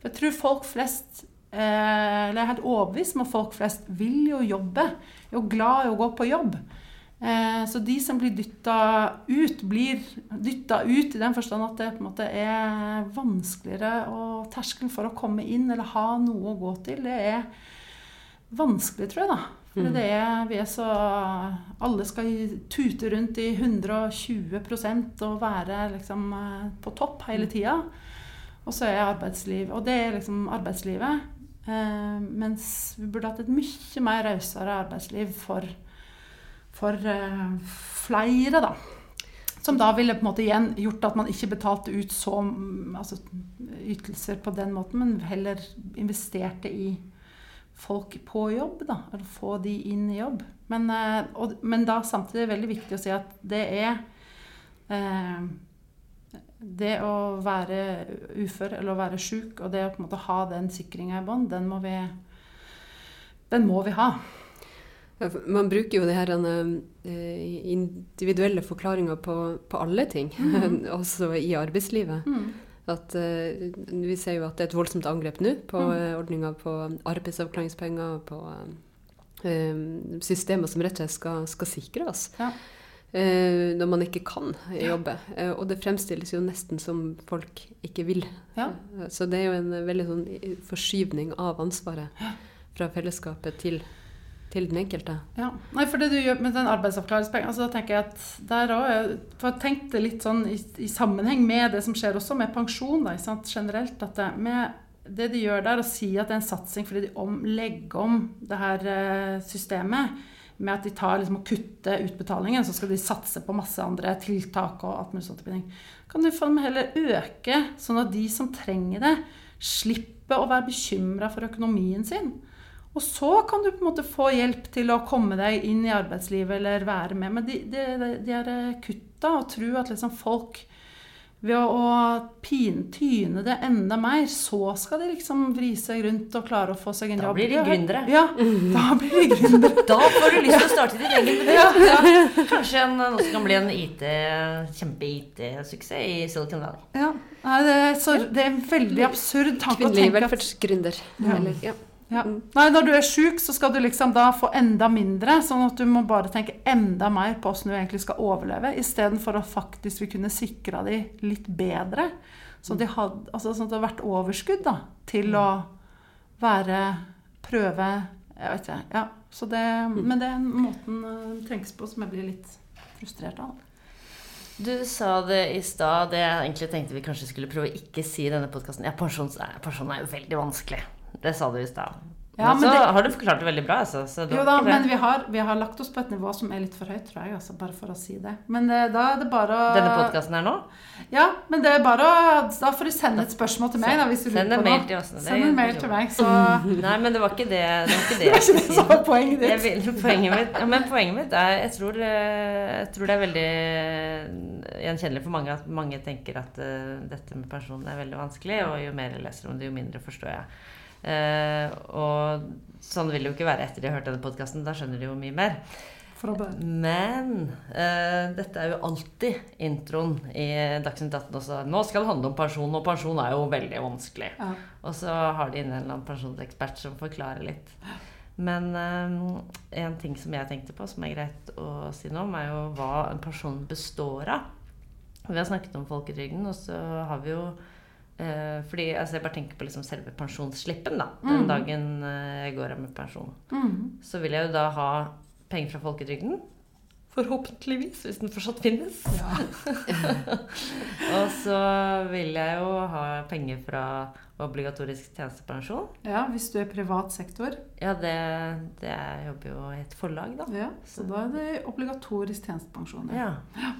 For jeg tror folk flest uh, Eller jeg er helt overbevist om at folk flest vil jo jobbe. Er jo glad i å gå på jobb. Eh, så de som blir dytta ut, blir dytta ut i den forstand at det på en måte er vanskeligere og terskelen for å komme inn eller ha noe å gå til, det er vanskelig, tror jeg, da. For det er, vi er så Alle skal tute rundt i 120 og være liksom eh, på topp hele tida. Og så er arbeidsliv Og det er liksom arbeidslivet. Eh, mens vi burde hatt et mye mer rausere arbeidsliv for for uh, flere, da. Som da ville på en måte igjen gjort at man ikke betalte ut så altså, ytelser på den måten, men heller investerte i folk på jobb. da, Eller få de inn i jobb. Men, uh, og, men da samtidig er det veldig viktig å si at det er uh, det å være ufør eller å være sjuk, og det å på en måte ha den sikringa i bånn, den, den må vi ha. Man bruker jo de her uh, individuelle forklaringer på, på alle ting, mm. også i arbeidslivet. Mm. At, uh, vi ser jo at det er et voldsomt angrep nå på mm. uh, ordninga på arbeidsavklaringspenger, på systemer som rett og slett skal, skal sikre oss. Ja. når man ikke kan jobbe. og det fremstilles jo nesten som folk ikke vil. Ja. så det er jo en veldig sånn forskyvning av ansvaret fra fellesskapet til til den enkelte. Ja. Nei, for det du gjør med den arbeidsavklaringspengen altså, da tenker jeg at der også, For jeg tenkte litt sånn i, i, sammenheng med det som skjer også med pensjon da, generelt. at det, med det de gjør der, å si at det er en satsing fordi de om, legger om det her uh, systemet med at de tar liksom, og kutter utbetalingen, så skal de satse på masse andre tiltak og mulig sånt. Kan du heller øke, sånn at de som trenger det, slipper å være bekymra for økonomien sin? Og så kan du på en måte få hjelp til å komme deg inn i arbeidslivet eller være med. Men de, de, de er kutta og tro at liksom folk ved å pin, tyne det enda mer, så skal de liksom vri seg rundt og klare å få seg en da jobb. Da blir de gründere. Ja, da blir de gründere. da får du lyst til å starte din egen bedrift. Ja. Ja. Kanskje en, noe som kan bli en kjempe-IT-suksess i Silicon Valley. Ja, Nei, det, er så, det, er en veldig absurd tanke å tenke Kvinnelig velferdsgründer. Ja. ja. Ja. Mm. Nei, når du er sjuk, så skal du liksom da få enda mindre. Sånn at du må bare tenke enda mer på hvordan du egentlig skal overleve, istedenfor å faktisk vi kunne sikra de litt bedre. Så de hadde, altså sånn at det har vært overskudd da, til å være Prøve Jeg vet ikke. Ja. Så det, men det er måten det tenkes på som jeg blir litt frustrert av. Du sa det i stad, det jeg egentlig tenkte vi kanskje skulle prøve å ikke si i denne podkasten. Ja, pensjon, pensjon er jo veldig vanskelig. Det sa du i stad. Ja, men, så det- har du forklart det veldig bra, altså. Så Jo da, men vi har, vi har lagt oss på et nivå som er litt for høyt, tror jeg. Altså, bare for å si det. Men eh, da er det bare å Denne podkasten her nå? Ja, men det er bare å Da får du sende et spørsmål til meg, da, hvis du Send lurer en på mail til oss. Det Send en mail til meg, så Nei, men det var ikke det, det, var ikke det Det jeg ikke det som var poenget ditt. Vil, poenget mitt, ja, men poenget mitt er jeg tror, eh, jeg tror det er veldig eh, gjenkjennelig for mange at mange tenker at uh, dette med pensjon er veldig vanskelig, og jo mer jeg leser om det, jo mindre forstår jeg. Eh, og sånn vil det jo ikke være etter de har hørt denne podkasten. Da skjønner de jo mye mer. Men eh, dette er jo alltid introen i Dagsnytt 18 også. Nå skal det handle om pensjon, og pensjon er jo veldig vanskelig. ja. Og så har de inne en eller annen pensjonsekspert som forklarer litt. Men eh, en ting som jeg tenkte på, som er greit å si noe om, er jo hva en pensjon består av. Vi har snakket om folketrygden, og så har vi jo fordi altså Jeg bare tenker på liksom selve pensjonsslippen. da Den mm. dagen eh, jeg går av med pensjon. Mm. Så vil jeg jo da ha penger fra folketrygden. Forhåpentligvis, hvis den fortsatt finnes. Og så vil jeg jo ha penger fra obligatorisk tjenestepensjon. ja, hvis du er privat sektor. Ja, det, det er, jeg jobber jo i et forlag, da. Ja, så da er det obligatorisk tjenestepensjon. Ja. Ja.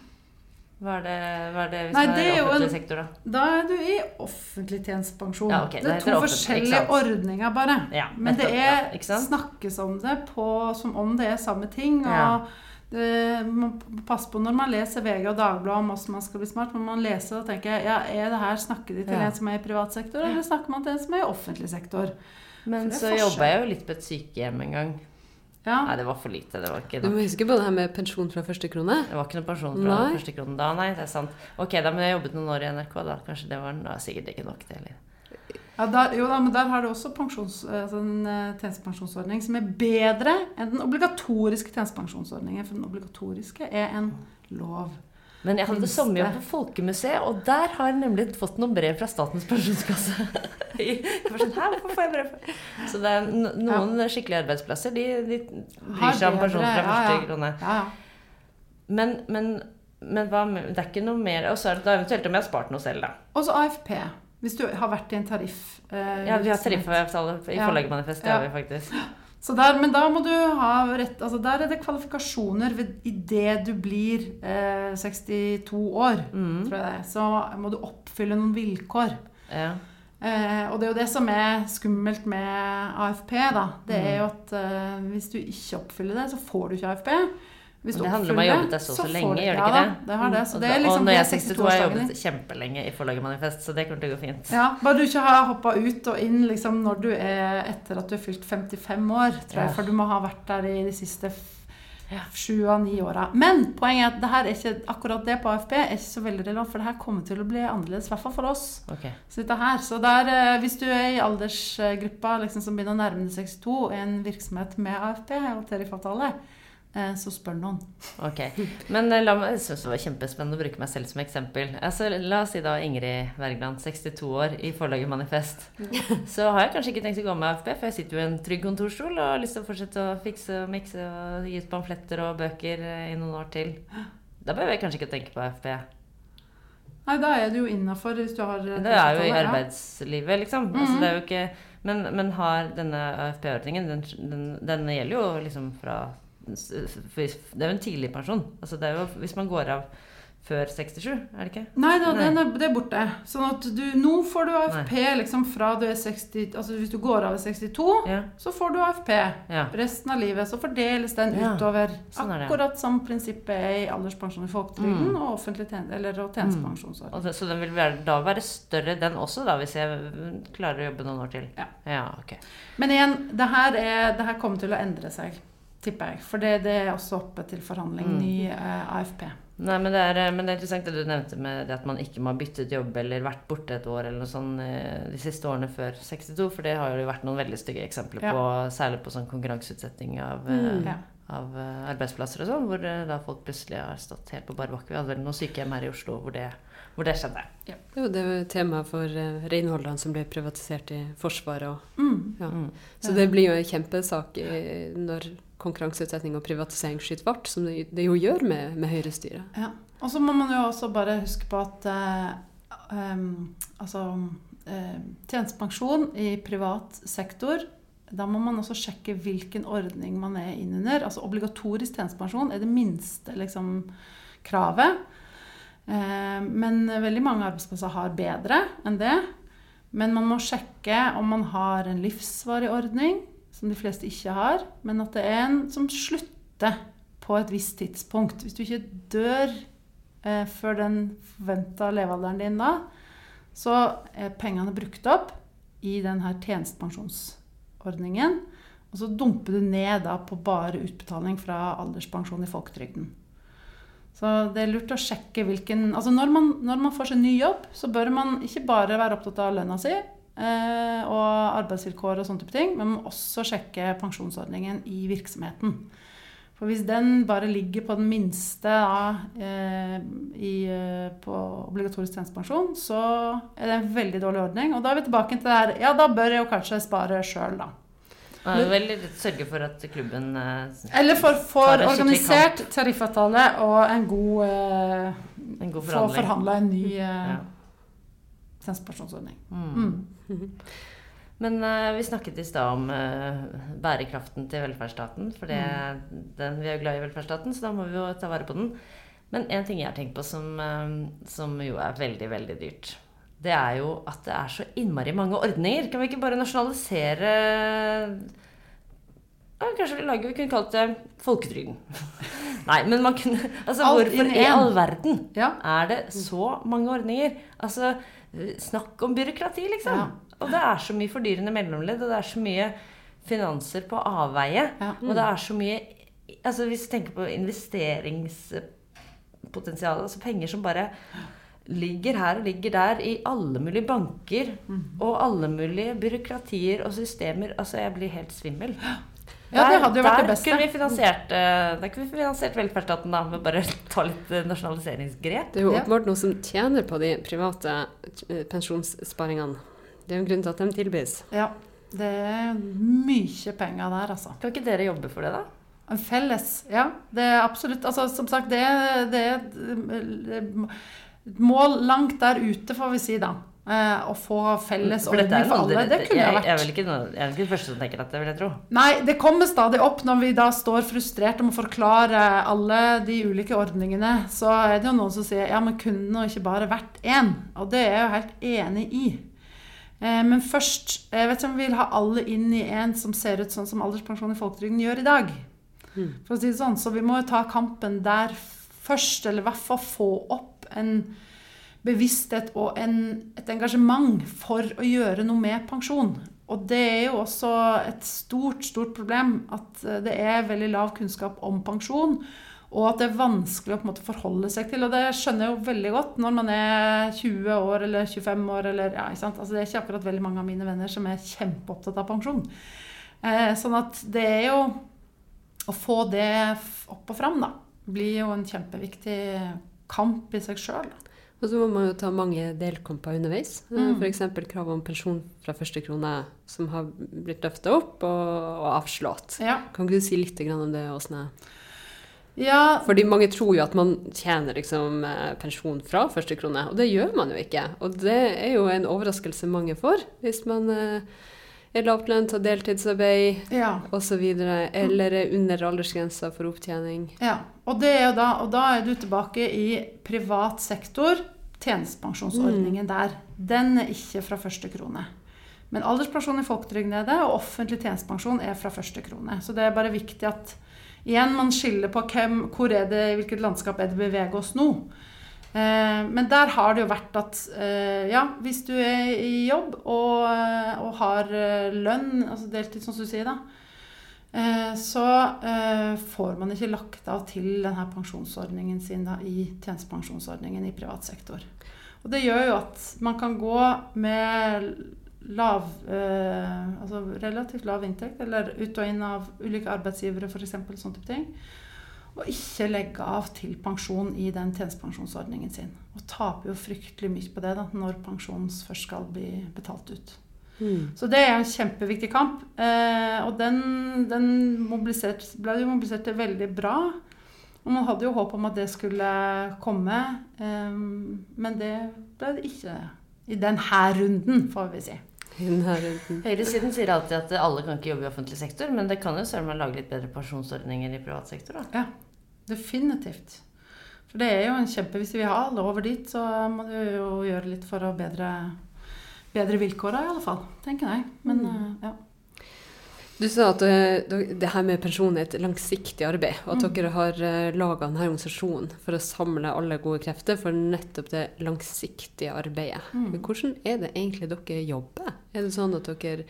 Hva er det, hva er det hvis Nei, det er offentlig en- sektor, da? Da er du i offentlig tjenestepensjon. Ja, okay, det det er to forskjellige ordninger, bare. Ja, Men det er, ja, snakkes om det på, som om det er samme ting. Og det, man passer på når man leser VG og Dagbladet om hvordan man skal bli smart. Når man leser og tenker ja, er det her snakker de til en som er i privat sektor, eller snakker man til en som er i offentlig sektor? Men så jobba jeg jo litt på et sykehjem en gang. Ja. Nei, det var for lite. Det var ikke Du må huske på det her med pensjon fra første krone. Det var ikke noe pensjon fra Nei. første krone da, nei. Det er sant. Ok, da, men jeg jobbet noen år i NRK, da. Kanskje det var da, sikkert ikke nok, det heller. Ja, der, jo da, men der har du også altså en eh, tjenestepensjonsordning som er bedre enn den obligatoriske tjenestepensjonsordningen. For den obligatoriske er en lov. Men jeg hadde sommerjobb på Folkemuseet, og der har jeg nemlig fått noen brev fra Statens pensjonskasse. Sånn, hvorfor får jeg brev? Så det er noen noen skikkelige arbeidsplasser, de, de bryr seg om personer pensjon fra ja, første krone. Ja, ja. Men, men, men hva, det er ikke noe mer Og så er det da eventuelt om jeg har spart noe selv, da. Og så AFP. Hvis du har vært i en tariff. eh, Ja, vi har tariffavtale i Ja. Forlagermanifest, det Ja. har vi faktisk. Så der, men da må du ha rett altså Der er det kvalifikasjoner ved- idet du blir eh, 62 år, Mm. tror jeg det. Så må du oppfylle noen vilkår. Ja. Eh, og det er jo det som er skummelt med AFP, da. Det er Mm. jo at eh, hvis du ikke oppfyller det, så får du ikke AFP. Hvis det handler om å ha jobbet der så og så får lenge, gjør det ja, ikke det? det har det. Så det er liksom og når jeg er det 62, har jeg jobbet kjempelenge i Forlagermanifest, så det kommer til å gå fint. Ja, Bare du ikke har hoppa ut og inn liksom, når du er etter at du er fylt 55 år, tror jeg. Ja. For du må ha vært der i de siste sju av ni åra. Men poenget er at det her er ikke, akkurat det på AFP er ikke så veldig relevant, for det her kommer til å bli annerledes. I hvert fall for oss. Okay. Så dette her, så der, eh, Hvis du er i aldersgruppa liksom, som begynner å nærme deg 62, en virksomhet med AFP og tariffavtale, så spør noen. Ok, Men eh, la meg, jeg synes det var kjempespennende å bruke meg selv som eksempel. Altså, la oss si da Ingrid Wergeland, 62 år, i forlaget Manifest. Så har jeg kanskje ikke tenkt å gå med AFP, for jeg sitter jo i en trygg kontorstol og har lyst til å fortsette å fikse og mikse og gi ut pamfletter og bøker eh, i noen år til. Da behøver jeg kanskje ikke tenke på AFP. Nei, da er du jo innafor hvis du har eh, Det er jo i arbeidslivet, liksom. arbeidslivet, -hmm. Altså, det er jo ikke, men, men har denne AFP-ordningen den, den, den gjelder jo liksom fra Det er jo en tidlig pensjon. Altså, det er jo hvis man går av før 67, er det ikke? Nei da, Nei. er, det er borte. Sånn at du, nå får du AFP liksom fra du er 60 Altså hvis du går av ved 62, Ja. så får du AFP. ja. Resten av livet så fordeles den Ja, utover. sånn er det. Akkurat som prinsippet er i alderspensjon i folketrygden Mm. og offentlig tjen eller og tjenestepensjonsår. Mm. så den vil være, da være større, den også, da, hvis jeg klarer å jobbe noen år til? Ja. ja ok. Men igjen, det her, er, det her kommer til å endre seg, tipper jeg. For det, det er også oppe til forhandling, Mm. ny eh, AFP. Nei, men det, er, eh, men det er interessant det du nevnte med det at man ikke må ha byttet jobb eller vært borte et år eller noe sånt eh, de siste årene før 62, for det har jo vært noen veldig stygge eksempler Ja. på, særlig på sånn konkurranseutsetting av, Mm. Ja. av arbeidsplasser og sånn, hvor da folk plutselig har stått helt på bar bakke. Vi hadde vel noen sykehjem her i Oslo hvor det, hvor det skjedde. Jo, det var tema for uh, renholderne som ble privatisert i Forsvaret og Mm. Ja. Mm. Så det blir jo en kjempesak i, når konkurranseutsetting og privatisering skyter fart, som det, det jo gjør med, med Høyre-styret. Ja. Og så må man jo også bare huske på at uh, um, altså, uh, tjenestepensjon i privat sektor da må man også sjekke hvilken ordning man er innunder. Altså Obligatorisk tjenestepensjon er det minste liksom, kravet. Eh, men veldig mange arbeidsplasser har bedre enn det. Men man må sjekke om man har en livsvarig ordning, som de fleste ikke har. Men at det er en som slutter på et visst tidspunkt. Hvis du ikke dør eh, før den forventa levealderen din da, så er pengene brukt opp i denne tjenestepensjonsordningen. Og så dumper du ned da på bare utbetaling fra alderspensjon i folketrygden. Så det er lurt å sjekke hvilken Altså når man, når man får seg ny jobb, så bør man ikke bare være opptatt av lønna si eh, og arbeidsvilkår og sånne type ting, men man må også sjekke pensjonsordningen i virksomheten. For hvis den bare ligger på den minste da, eh, i, eh, på obligatorisk tjenestepensjon, så er det en veldig dårlig ordning. Og da er vi tilbake til det her Ja, da bør jeg jo kanskje spare sjøl, da. Veldig vil sørge for at klubben eh, Eller for, for organisert tariffavtale og en god eh, En god Få forhandling. forhandla en ny eh, Ja. tjenestepensjonsordning. Mm. Mm. Men eh, vi snakket i stad om eh, bærekraften til velferdsstaten. For det, den, vi er jo glad i velferdsstaten, så da må vi jo ta vare på den. Men en ting jeg har tenkt på som, eh, som jo er veldig, veldig dyrt, det er jo at det er så innmari mange ordninger. Kan vi ikke bare nasjonalisere ja, Kanskje vi lager, vi kunne kalt det folketrygden. Nei, men man kunne Altså, Alt hvorfor i all verden Ja. er det så mange ordninger? Altså, snakk om byråkrati, liksom. Ja. Og det er så mye fordyrende mellomledd, og det er så mye finanser på avveie. Ja. Og det er så mye Altså hvis du tenker på investeringspotensialet, altså penger som bare ligger her og ligger der i alle mulige banker og alle mulige byråkratier og systemer. Altså, jeg blir helt svimmel. Ja, det hadde jo vært det der beste. Kunne vi finansiert, eh, der kunne vi finansiert velferdsstaten da, med bare ta litt eh, nasjonaliseringsgrep. Det er jo åpenbart noen som tjener på de private eh, pensjonssparingene. Det er jo en grunn til at de tilbys. ja. Det er mye penger der, altså. Kan ikke dere jobbe for det, da? En felles, ja. Det er absolutt Altså, som sagt, det det, det et mål langt der ute, får vi si, da. Eh, å få felles ordning for alle. Det kunne jeg, vært. jeg, er vel ikke, jeg er ikke den første som tenker dette, vil jeg tro. Nei, det kommer stadig opp når vi da står frustrert og må forklare alle de ulike ordningene. Så er det jo noen som sier ja, men kunne nå ikke bare vært én? Og det er jeg jo helt enig i. Eh, men først Jeg vet ikke om vi vil ha alle inn i en som ser ut sånn som alderspensjon i folketrygden gjør i dag. For å si det sånn. Så vi må jo ta kampen der først, eller i hvert fall få opp en bevissthet og en, et engasjement for å gjøre noe med pensjon. Og det er jo også et stort, stort problem at eh, det er veldig lav kunnskap om pensjon. Og at det er vanskelig å på en måte forholde seg til. Og det skjønner jeg jo veldig godt når man er 20 år eller 25 år. Eller, ja? Altså, det er ikke akkurat veldig mange av mine venner som er kjempeopptatt av pensjon. Eh, sånn at det er jo Å få det opp og fram, da, blir jo en kjempeviktig kamp i seg sjøl. Og så må man jo ta mange delkomper underveis. Mm. F.eks. krav om pensjon fra første krone, som har blitt løfta opp og, og avslått. Ja. Kan ikke du si litt om det, Åsne? ja, Fordi mange tror jo at man tjener liksom eh, pensjon fra første krone, og det gjør man jo ikke. Og det er jo en overraskelse mange får, hvis man eh, er lavtlønt, og deltidsarbeid ja. osv., eller er under aldersgrensa for opptjening. Ja, og, da, og da er du tilbake i privat sektor. Tjenestepensjonsordningen der. Den er ikke fra første krone. Men alderspensjon i folketrygden er det, og offentlig tjenestepensjon er fra første krone. Så det er bare viktig at igjen man skiller på hvem, hvor er det, hvilket landskap er det vi beveger oss nå. Eh, men der har det jo vært at eh, ja, hvis du er i jobb og, og har eh, lønn, altså deltid som du sier da, Eh, så eh, får man ikke lagt av til denne pensjonsordningen sin da, i tjenestepensjonsordningen i privat sektor. Og det gjør jo at man kan gå med lav, eh, altså relativt lav inntekt, eller ut og inn av ulike arbeidsgivere f.eks., sånne type ting, og ikke legge av til pensjon i den tjenestepensjonsordningen sin. Og taper jo fryktelig mye på det da, når pensjonen først skal bli betalt ut. Mm. Så det er en kjempeviktig kamp. Eh, og den, den mobilisert, ble jo mobilisert til veldig bra. Og man hadde jo håp om at det skulle komme, eh, men det ble det ikke i denne runden, får vi si. I den her runden. Høyresiden sier alltid at alle kan ikke jobbe i offentlig sektor, men det kan jo selv om man lage litt bedre pensjonsordninger i privat sektor, da. Definitivt. For det er jo en kjempe Hvis vi har alle over dit, så må du jo gjøre litt for å bedre, bedre vilkår da, i alle fall. Tenker jeg. Men Mm. eh, ja. Du sa at eh, det her med pensjon er et langsiktig arbeid, og at Mm. dere har uh, laga denne organisasjonen for å samle alle gode krefter for nettopp det langsiktige arbeidet. Mm. Hvordan er det egentlig dere jobber? Er det sånn at dere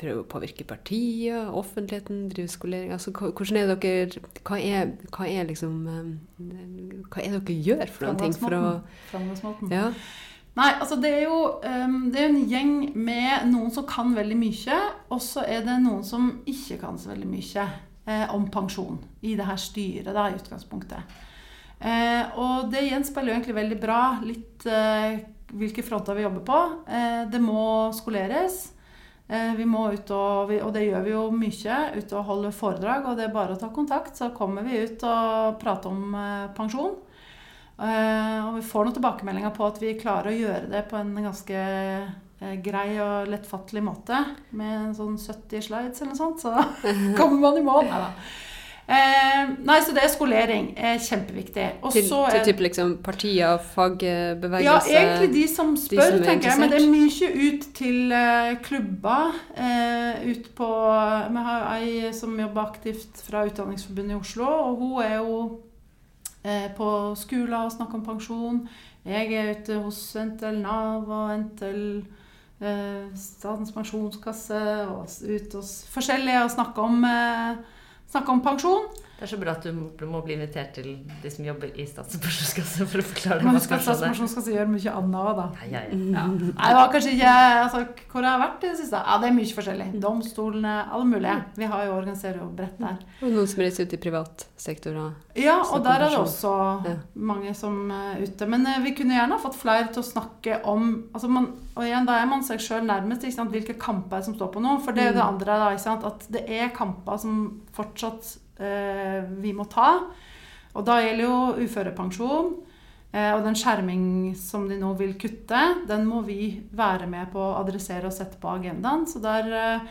prøver å påvirke partier, offentligheten, driver skolering? Altså, hvordan er dere Hva er, hva er liksom eh, Hva er det dere gjør for noen ting for å. Ja. Nei, altså det er jo um, det er en gjeng med noen som kan veldig mye, og så er det noen som ikke kan så veldig mye eh, om pensjon i det her styret, da, i utgangspunktet. Eh, og det gjenspeiler jo egentlig veldig bra litt eh, hvilke fronter vi jobber på. Eh, det må skoleres. Eh, vi må ut og, og det gjør vi jo mye, ut og holde foredrag. Og det er bare å ta kontakt, så kommer vi ut og prater om eh, pensjon. Eh, og vi får noen tilbakemeldinger på at vi klarer å gjøre det på en ganske eh, grei og lettfattelig måte. Med en sånn 70 slides eller noe sånt, så kommer man i mål. Neida. Eh, nei, så det er skolering. er kjempeviktig. Og Til, til type liksom partier, fagbevegelse ja, egentlig de som spør, som er tenker jeg. Men det er mye ut til eh, klubber. Eh, ut på Vi har ei som jobber aktivt fra Utdanningsforbundet i Oslo, og hun er jo eh, på skoler og snakker om pensjon. Jeg er ute hos NTL Nav og NTL eh, Statens pensjonskasse og ute hos forskjellige og snakke om, snakke snakker om pensjon. Det er så bra at du må bli invitert til de som jobber i Statspensjonskassen for å forklare Men husk at pensjonskasse gjør mye annet òg, da. Ja, ja, ja. Ja. Nei, det var kanskje ikke altså, Hvor jeg har vært i det siste? Ja, det er mye forskjellig. Domstolene, alle mulige. Vi har jo organiserer jo bredt der. Og noen som reiser ut i privat sektor. og Ja, og der er det også Ja. mange som er ute. Men eh, vi kunne gjerne fått flere til å snakke om altså man, Og igjen, da er man seg sjøl nærmest. Ikke sant? Hvilke kamper som står på nå. For det er jo det Mm. andre, da. Ikke sant? At det er kamper som fortsatt eh, vi må ta. Og da gjelder jo uførepensjon. Eh, og den skjerming som de nå vil kutte, den må vi være med på å adressere og sette på agendaen. Så der eh,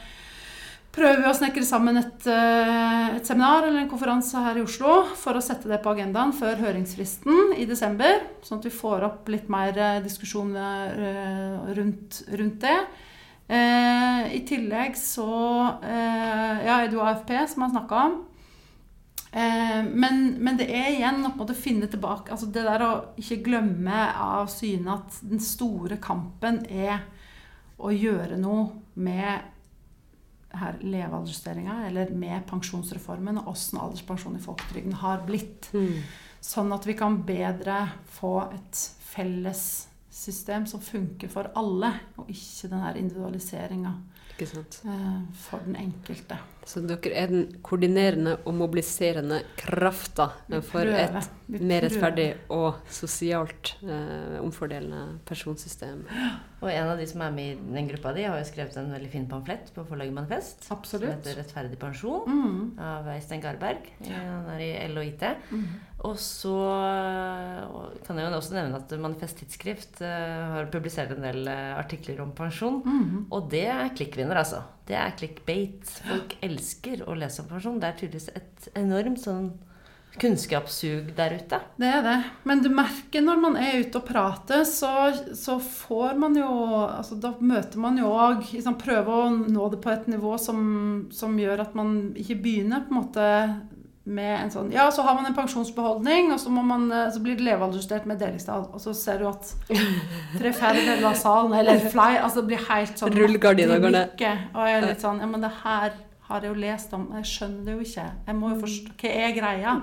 prøver vi å snekre sammen et, eh, et seminar eller en konferanse her i Oslo for å sette det på agendaen før høringsfristen i desember. Sånn at vi får opp litt mer eh, diskusjon eh, rundt, rundt det. Eh, I tillegg så eh, Ja, jo AFP som jeg snakka om. Eh, men, men det er igjen å finne tilbake altså Det der å ikke glemme av syne at den store kampen er å gjøre noe med her levealdersjusteringa, eller med pensjonsreformen og åssen alderspensjon i folketrygden har blitt. Sånn at vi kan bedre få et felles system som funker for alle, og ikke den her individualiseringa eh, for den enkelte. Så dere er den koordinerende og mobiliserende krafta for et mer rettferdig og sosialt eh, omfordelende pensjonssystem. Og en av de som er med i den gruppa di, har jo skrevet en veldig fin pamflett på forlaget Manifest. Absolutt. Som heter 'Rettferdig pensjon' Mm. av Øystein Garberg. Han er i LHIT. og Mm. Og så kan jeg jo også nevne at Manifest Tidsskrift eh, har publisert en del eh, artikler om pensjon. Mm. Og det er klikkvinner, altså. Det er clickbait. Folk elsker å lese om pensjon. Det er tydeligvis et enormt sånn kunnskapssug der ute. Det er det. Men du merker når man er ute og prater, så, så får man jo altså Da møter man jo òg liksom, Prøver å nå det på et nivå som, som gjør at man ikke begynner på en måte med en sånn Ja, så har man en pensjonsbeholdning, og så, må man, eh, så blir det levealdersjustert med delingstall. Og så ser du at tre fjerdedeler av salen, eller fly, altså det blir helt sånn Rullegardina går ned. Og jeg er litt sånn Ja, men det her har jeg jo lest om. Jeg skjønner det jo ikke. Jeg må jo forstå Hva er greia?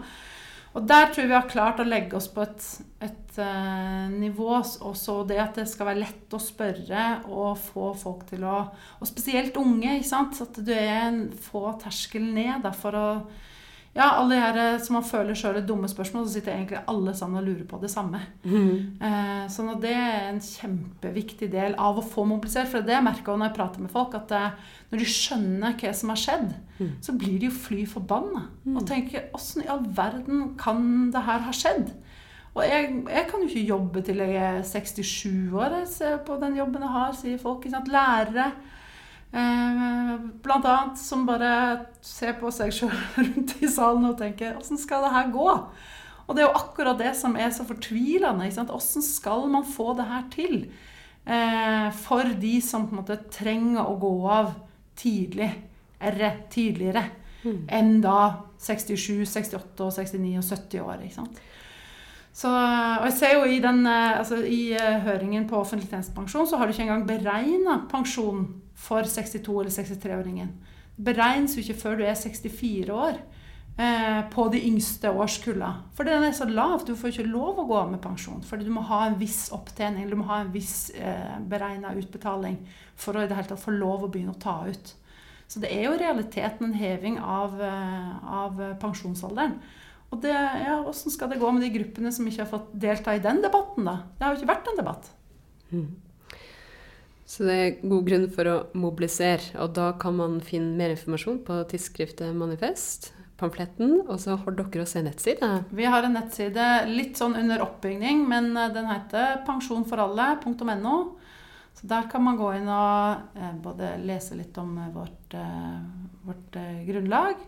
Og der tror jeg vi har klart å legge oss på et, et uh, nivå, og så det at det skal være lett å spørre og få folk til å Og spesielt unge, ikke sant. At du er en, få terskel ned da, for å ja, alle de her eh, som man føler sjøl er dumme spørsmål, så sitter egentlig alle sammen og lurer på det samme. Eh, sånn at det er en kjempeviktig del av å få mobilisert. For det jeg merker når jeg prater med folk, at eh, når de skjønner hva som har skjedd, så blir de jo fly forbanna. Og tenker åssen i all verden kan det her ha skjedd? Og jeg, jeg kan jo ikke jobbe til jeg er 67 år. Jeg ser på den jobben jeg har, sier folk. Lærere. Eh, blant annet som bare ser på seg sjøl rundt i salen og tenker Åssen skal det her gå? Og det er jo akkurat det som er så fortvilende. Åssen skal man få det her til? Eh, for de som på en måte trenger å gå av tidlig, erre, tidligere, enn da 67, 68, 69 og 70 år. ikke sant? Så, og jeg ser jo I, den, eh, altså i høringen på offentlig tjenestepensjon så har du ikke engang beregna pensjon for 62- eller 63-åringen. Det beregnes jo ikke før du er 64 år eh, på de yngste årskulla. For den er så lav. Du får ikke lov å gå av med pensjon. Fordi du må ha en viss opptjening, eller du må ha en viss eh, beregna utbetaling for å i det hele tatt få lov å begynne å ta ut. Så det er jo i realiteten en heving av, eh, av pensjonsalderen. Og ja, Hvordan skal det gå med de gruppene som ikke har fått delta i den debatten? da? Det har jo ikke vært en debatt. Så det er god grunn for å mobilisere, og da kan man finne mer informasjon på tidsskriftet Manifest, pamfletten, og så har dere også en nettside. Vi har en nettside litt sånn under oppbygning, men eh, den heter pensjonforalle.no. Så der kan man gå inn og eh, både lese litt om eh, vårt, vårt grunnlag,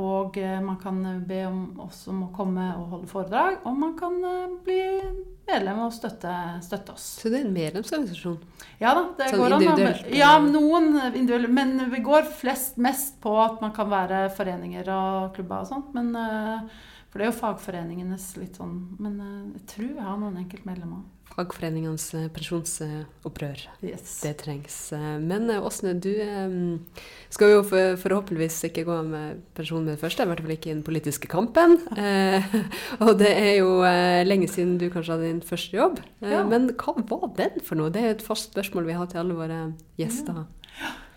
og man kan be om oss om å komme og holde foredrag, og man kan bli medlem og støtte, støtte oss. Så det er en medlemsorganisasjon. Ja da, det Sånn går an. individuelt. Ja, noen individuelle. Men vi går flest mest på at man kan være foreninger og klubber og sånt. Men, eh, for det er jo fagforeningenes litt sånn Men eh, jeg tror vi har noen enkeltmedlemmer. Fagforeningenes eh, pensjonsopprør. Yes. Det trengs. Eh, Men eh, Åsne, du skal jo forhåpentligvis ikke gå av med pensjon med det første, i hvert fall ikke i den politiske kampen. Og det er jo lenge siden du kanskje hadde din første jobb. Ja. Men hva var den for noe? Det er et fast spørsmål vi har til alle våre gjester.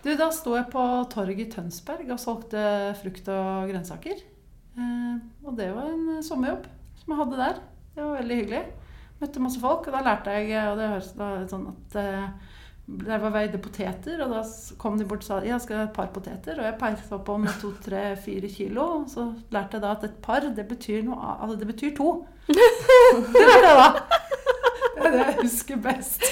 Du, da sto jeg på torget i Tønsberg og solgte frukt og grønnsaker. Eh, og det var en sommerjobb som jeg hadde der. Det var veldig hyggelig. Møtte masse folk, og da lærte jeg Og det høres da sånn at eh, der var veide poteter, og da kom de bort og sa ja, skal jeg ha et par poteter. Og jeg peisa på med to, tre, fire kilo. Og så lærte jeg da at et par, det betyr noe Altså, det betyr to. det var det, da. Det er det jeg husker best.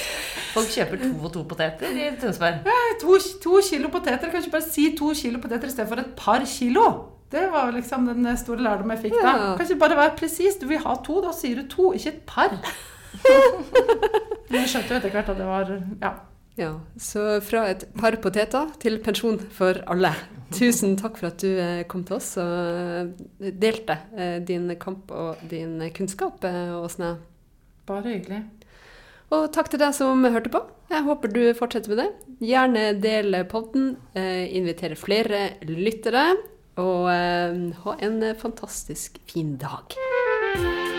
Folk kjøper to og to poteter i Tønsberg. To, to kilo poteter. Kan ikke bare si to kilo poteter i stedet for et par kilo. Det var liksom den store lærdom jeg fikk da. Ja. Kan ikke bare være presis. Du vil ha to, da sier du to, ikke et par. Men jeg skjønte jo etter hvert at det var Ja. Ja, Så fra et par poteter til pensjon for alle. Tusen takk for at du eh, kom til oss og eh, delte eh, din kamp og din kunnskap, eh, Åsne. Bare hyggelig. Og takk til deg som hørte på. Jeg håper du fortsetter med det. Gjerne del podden, eh, invitere flere lyttere, og eh, ha en fantastisk fin dag.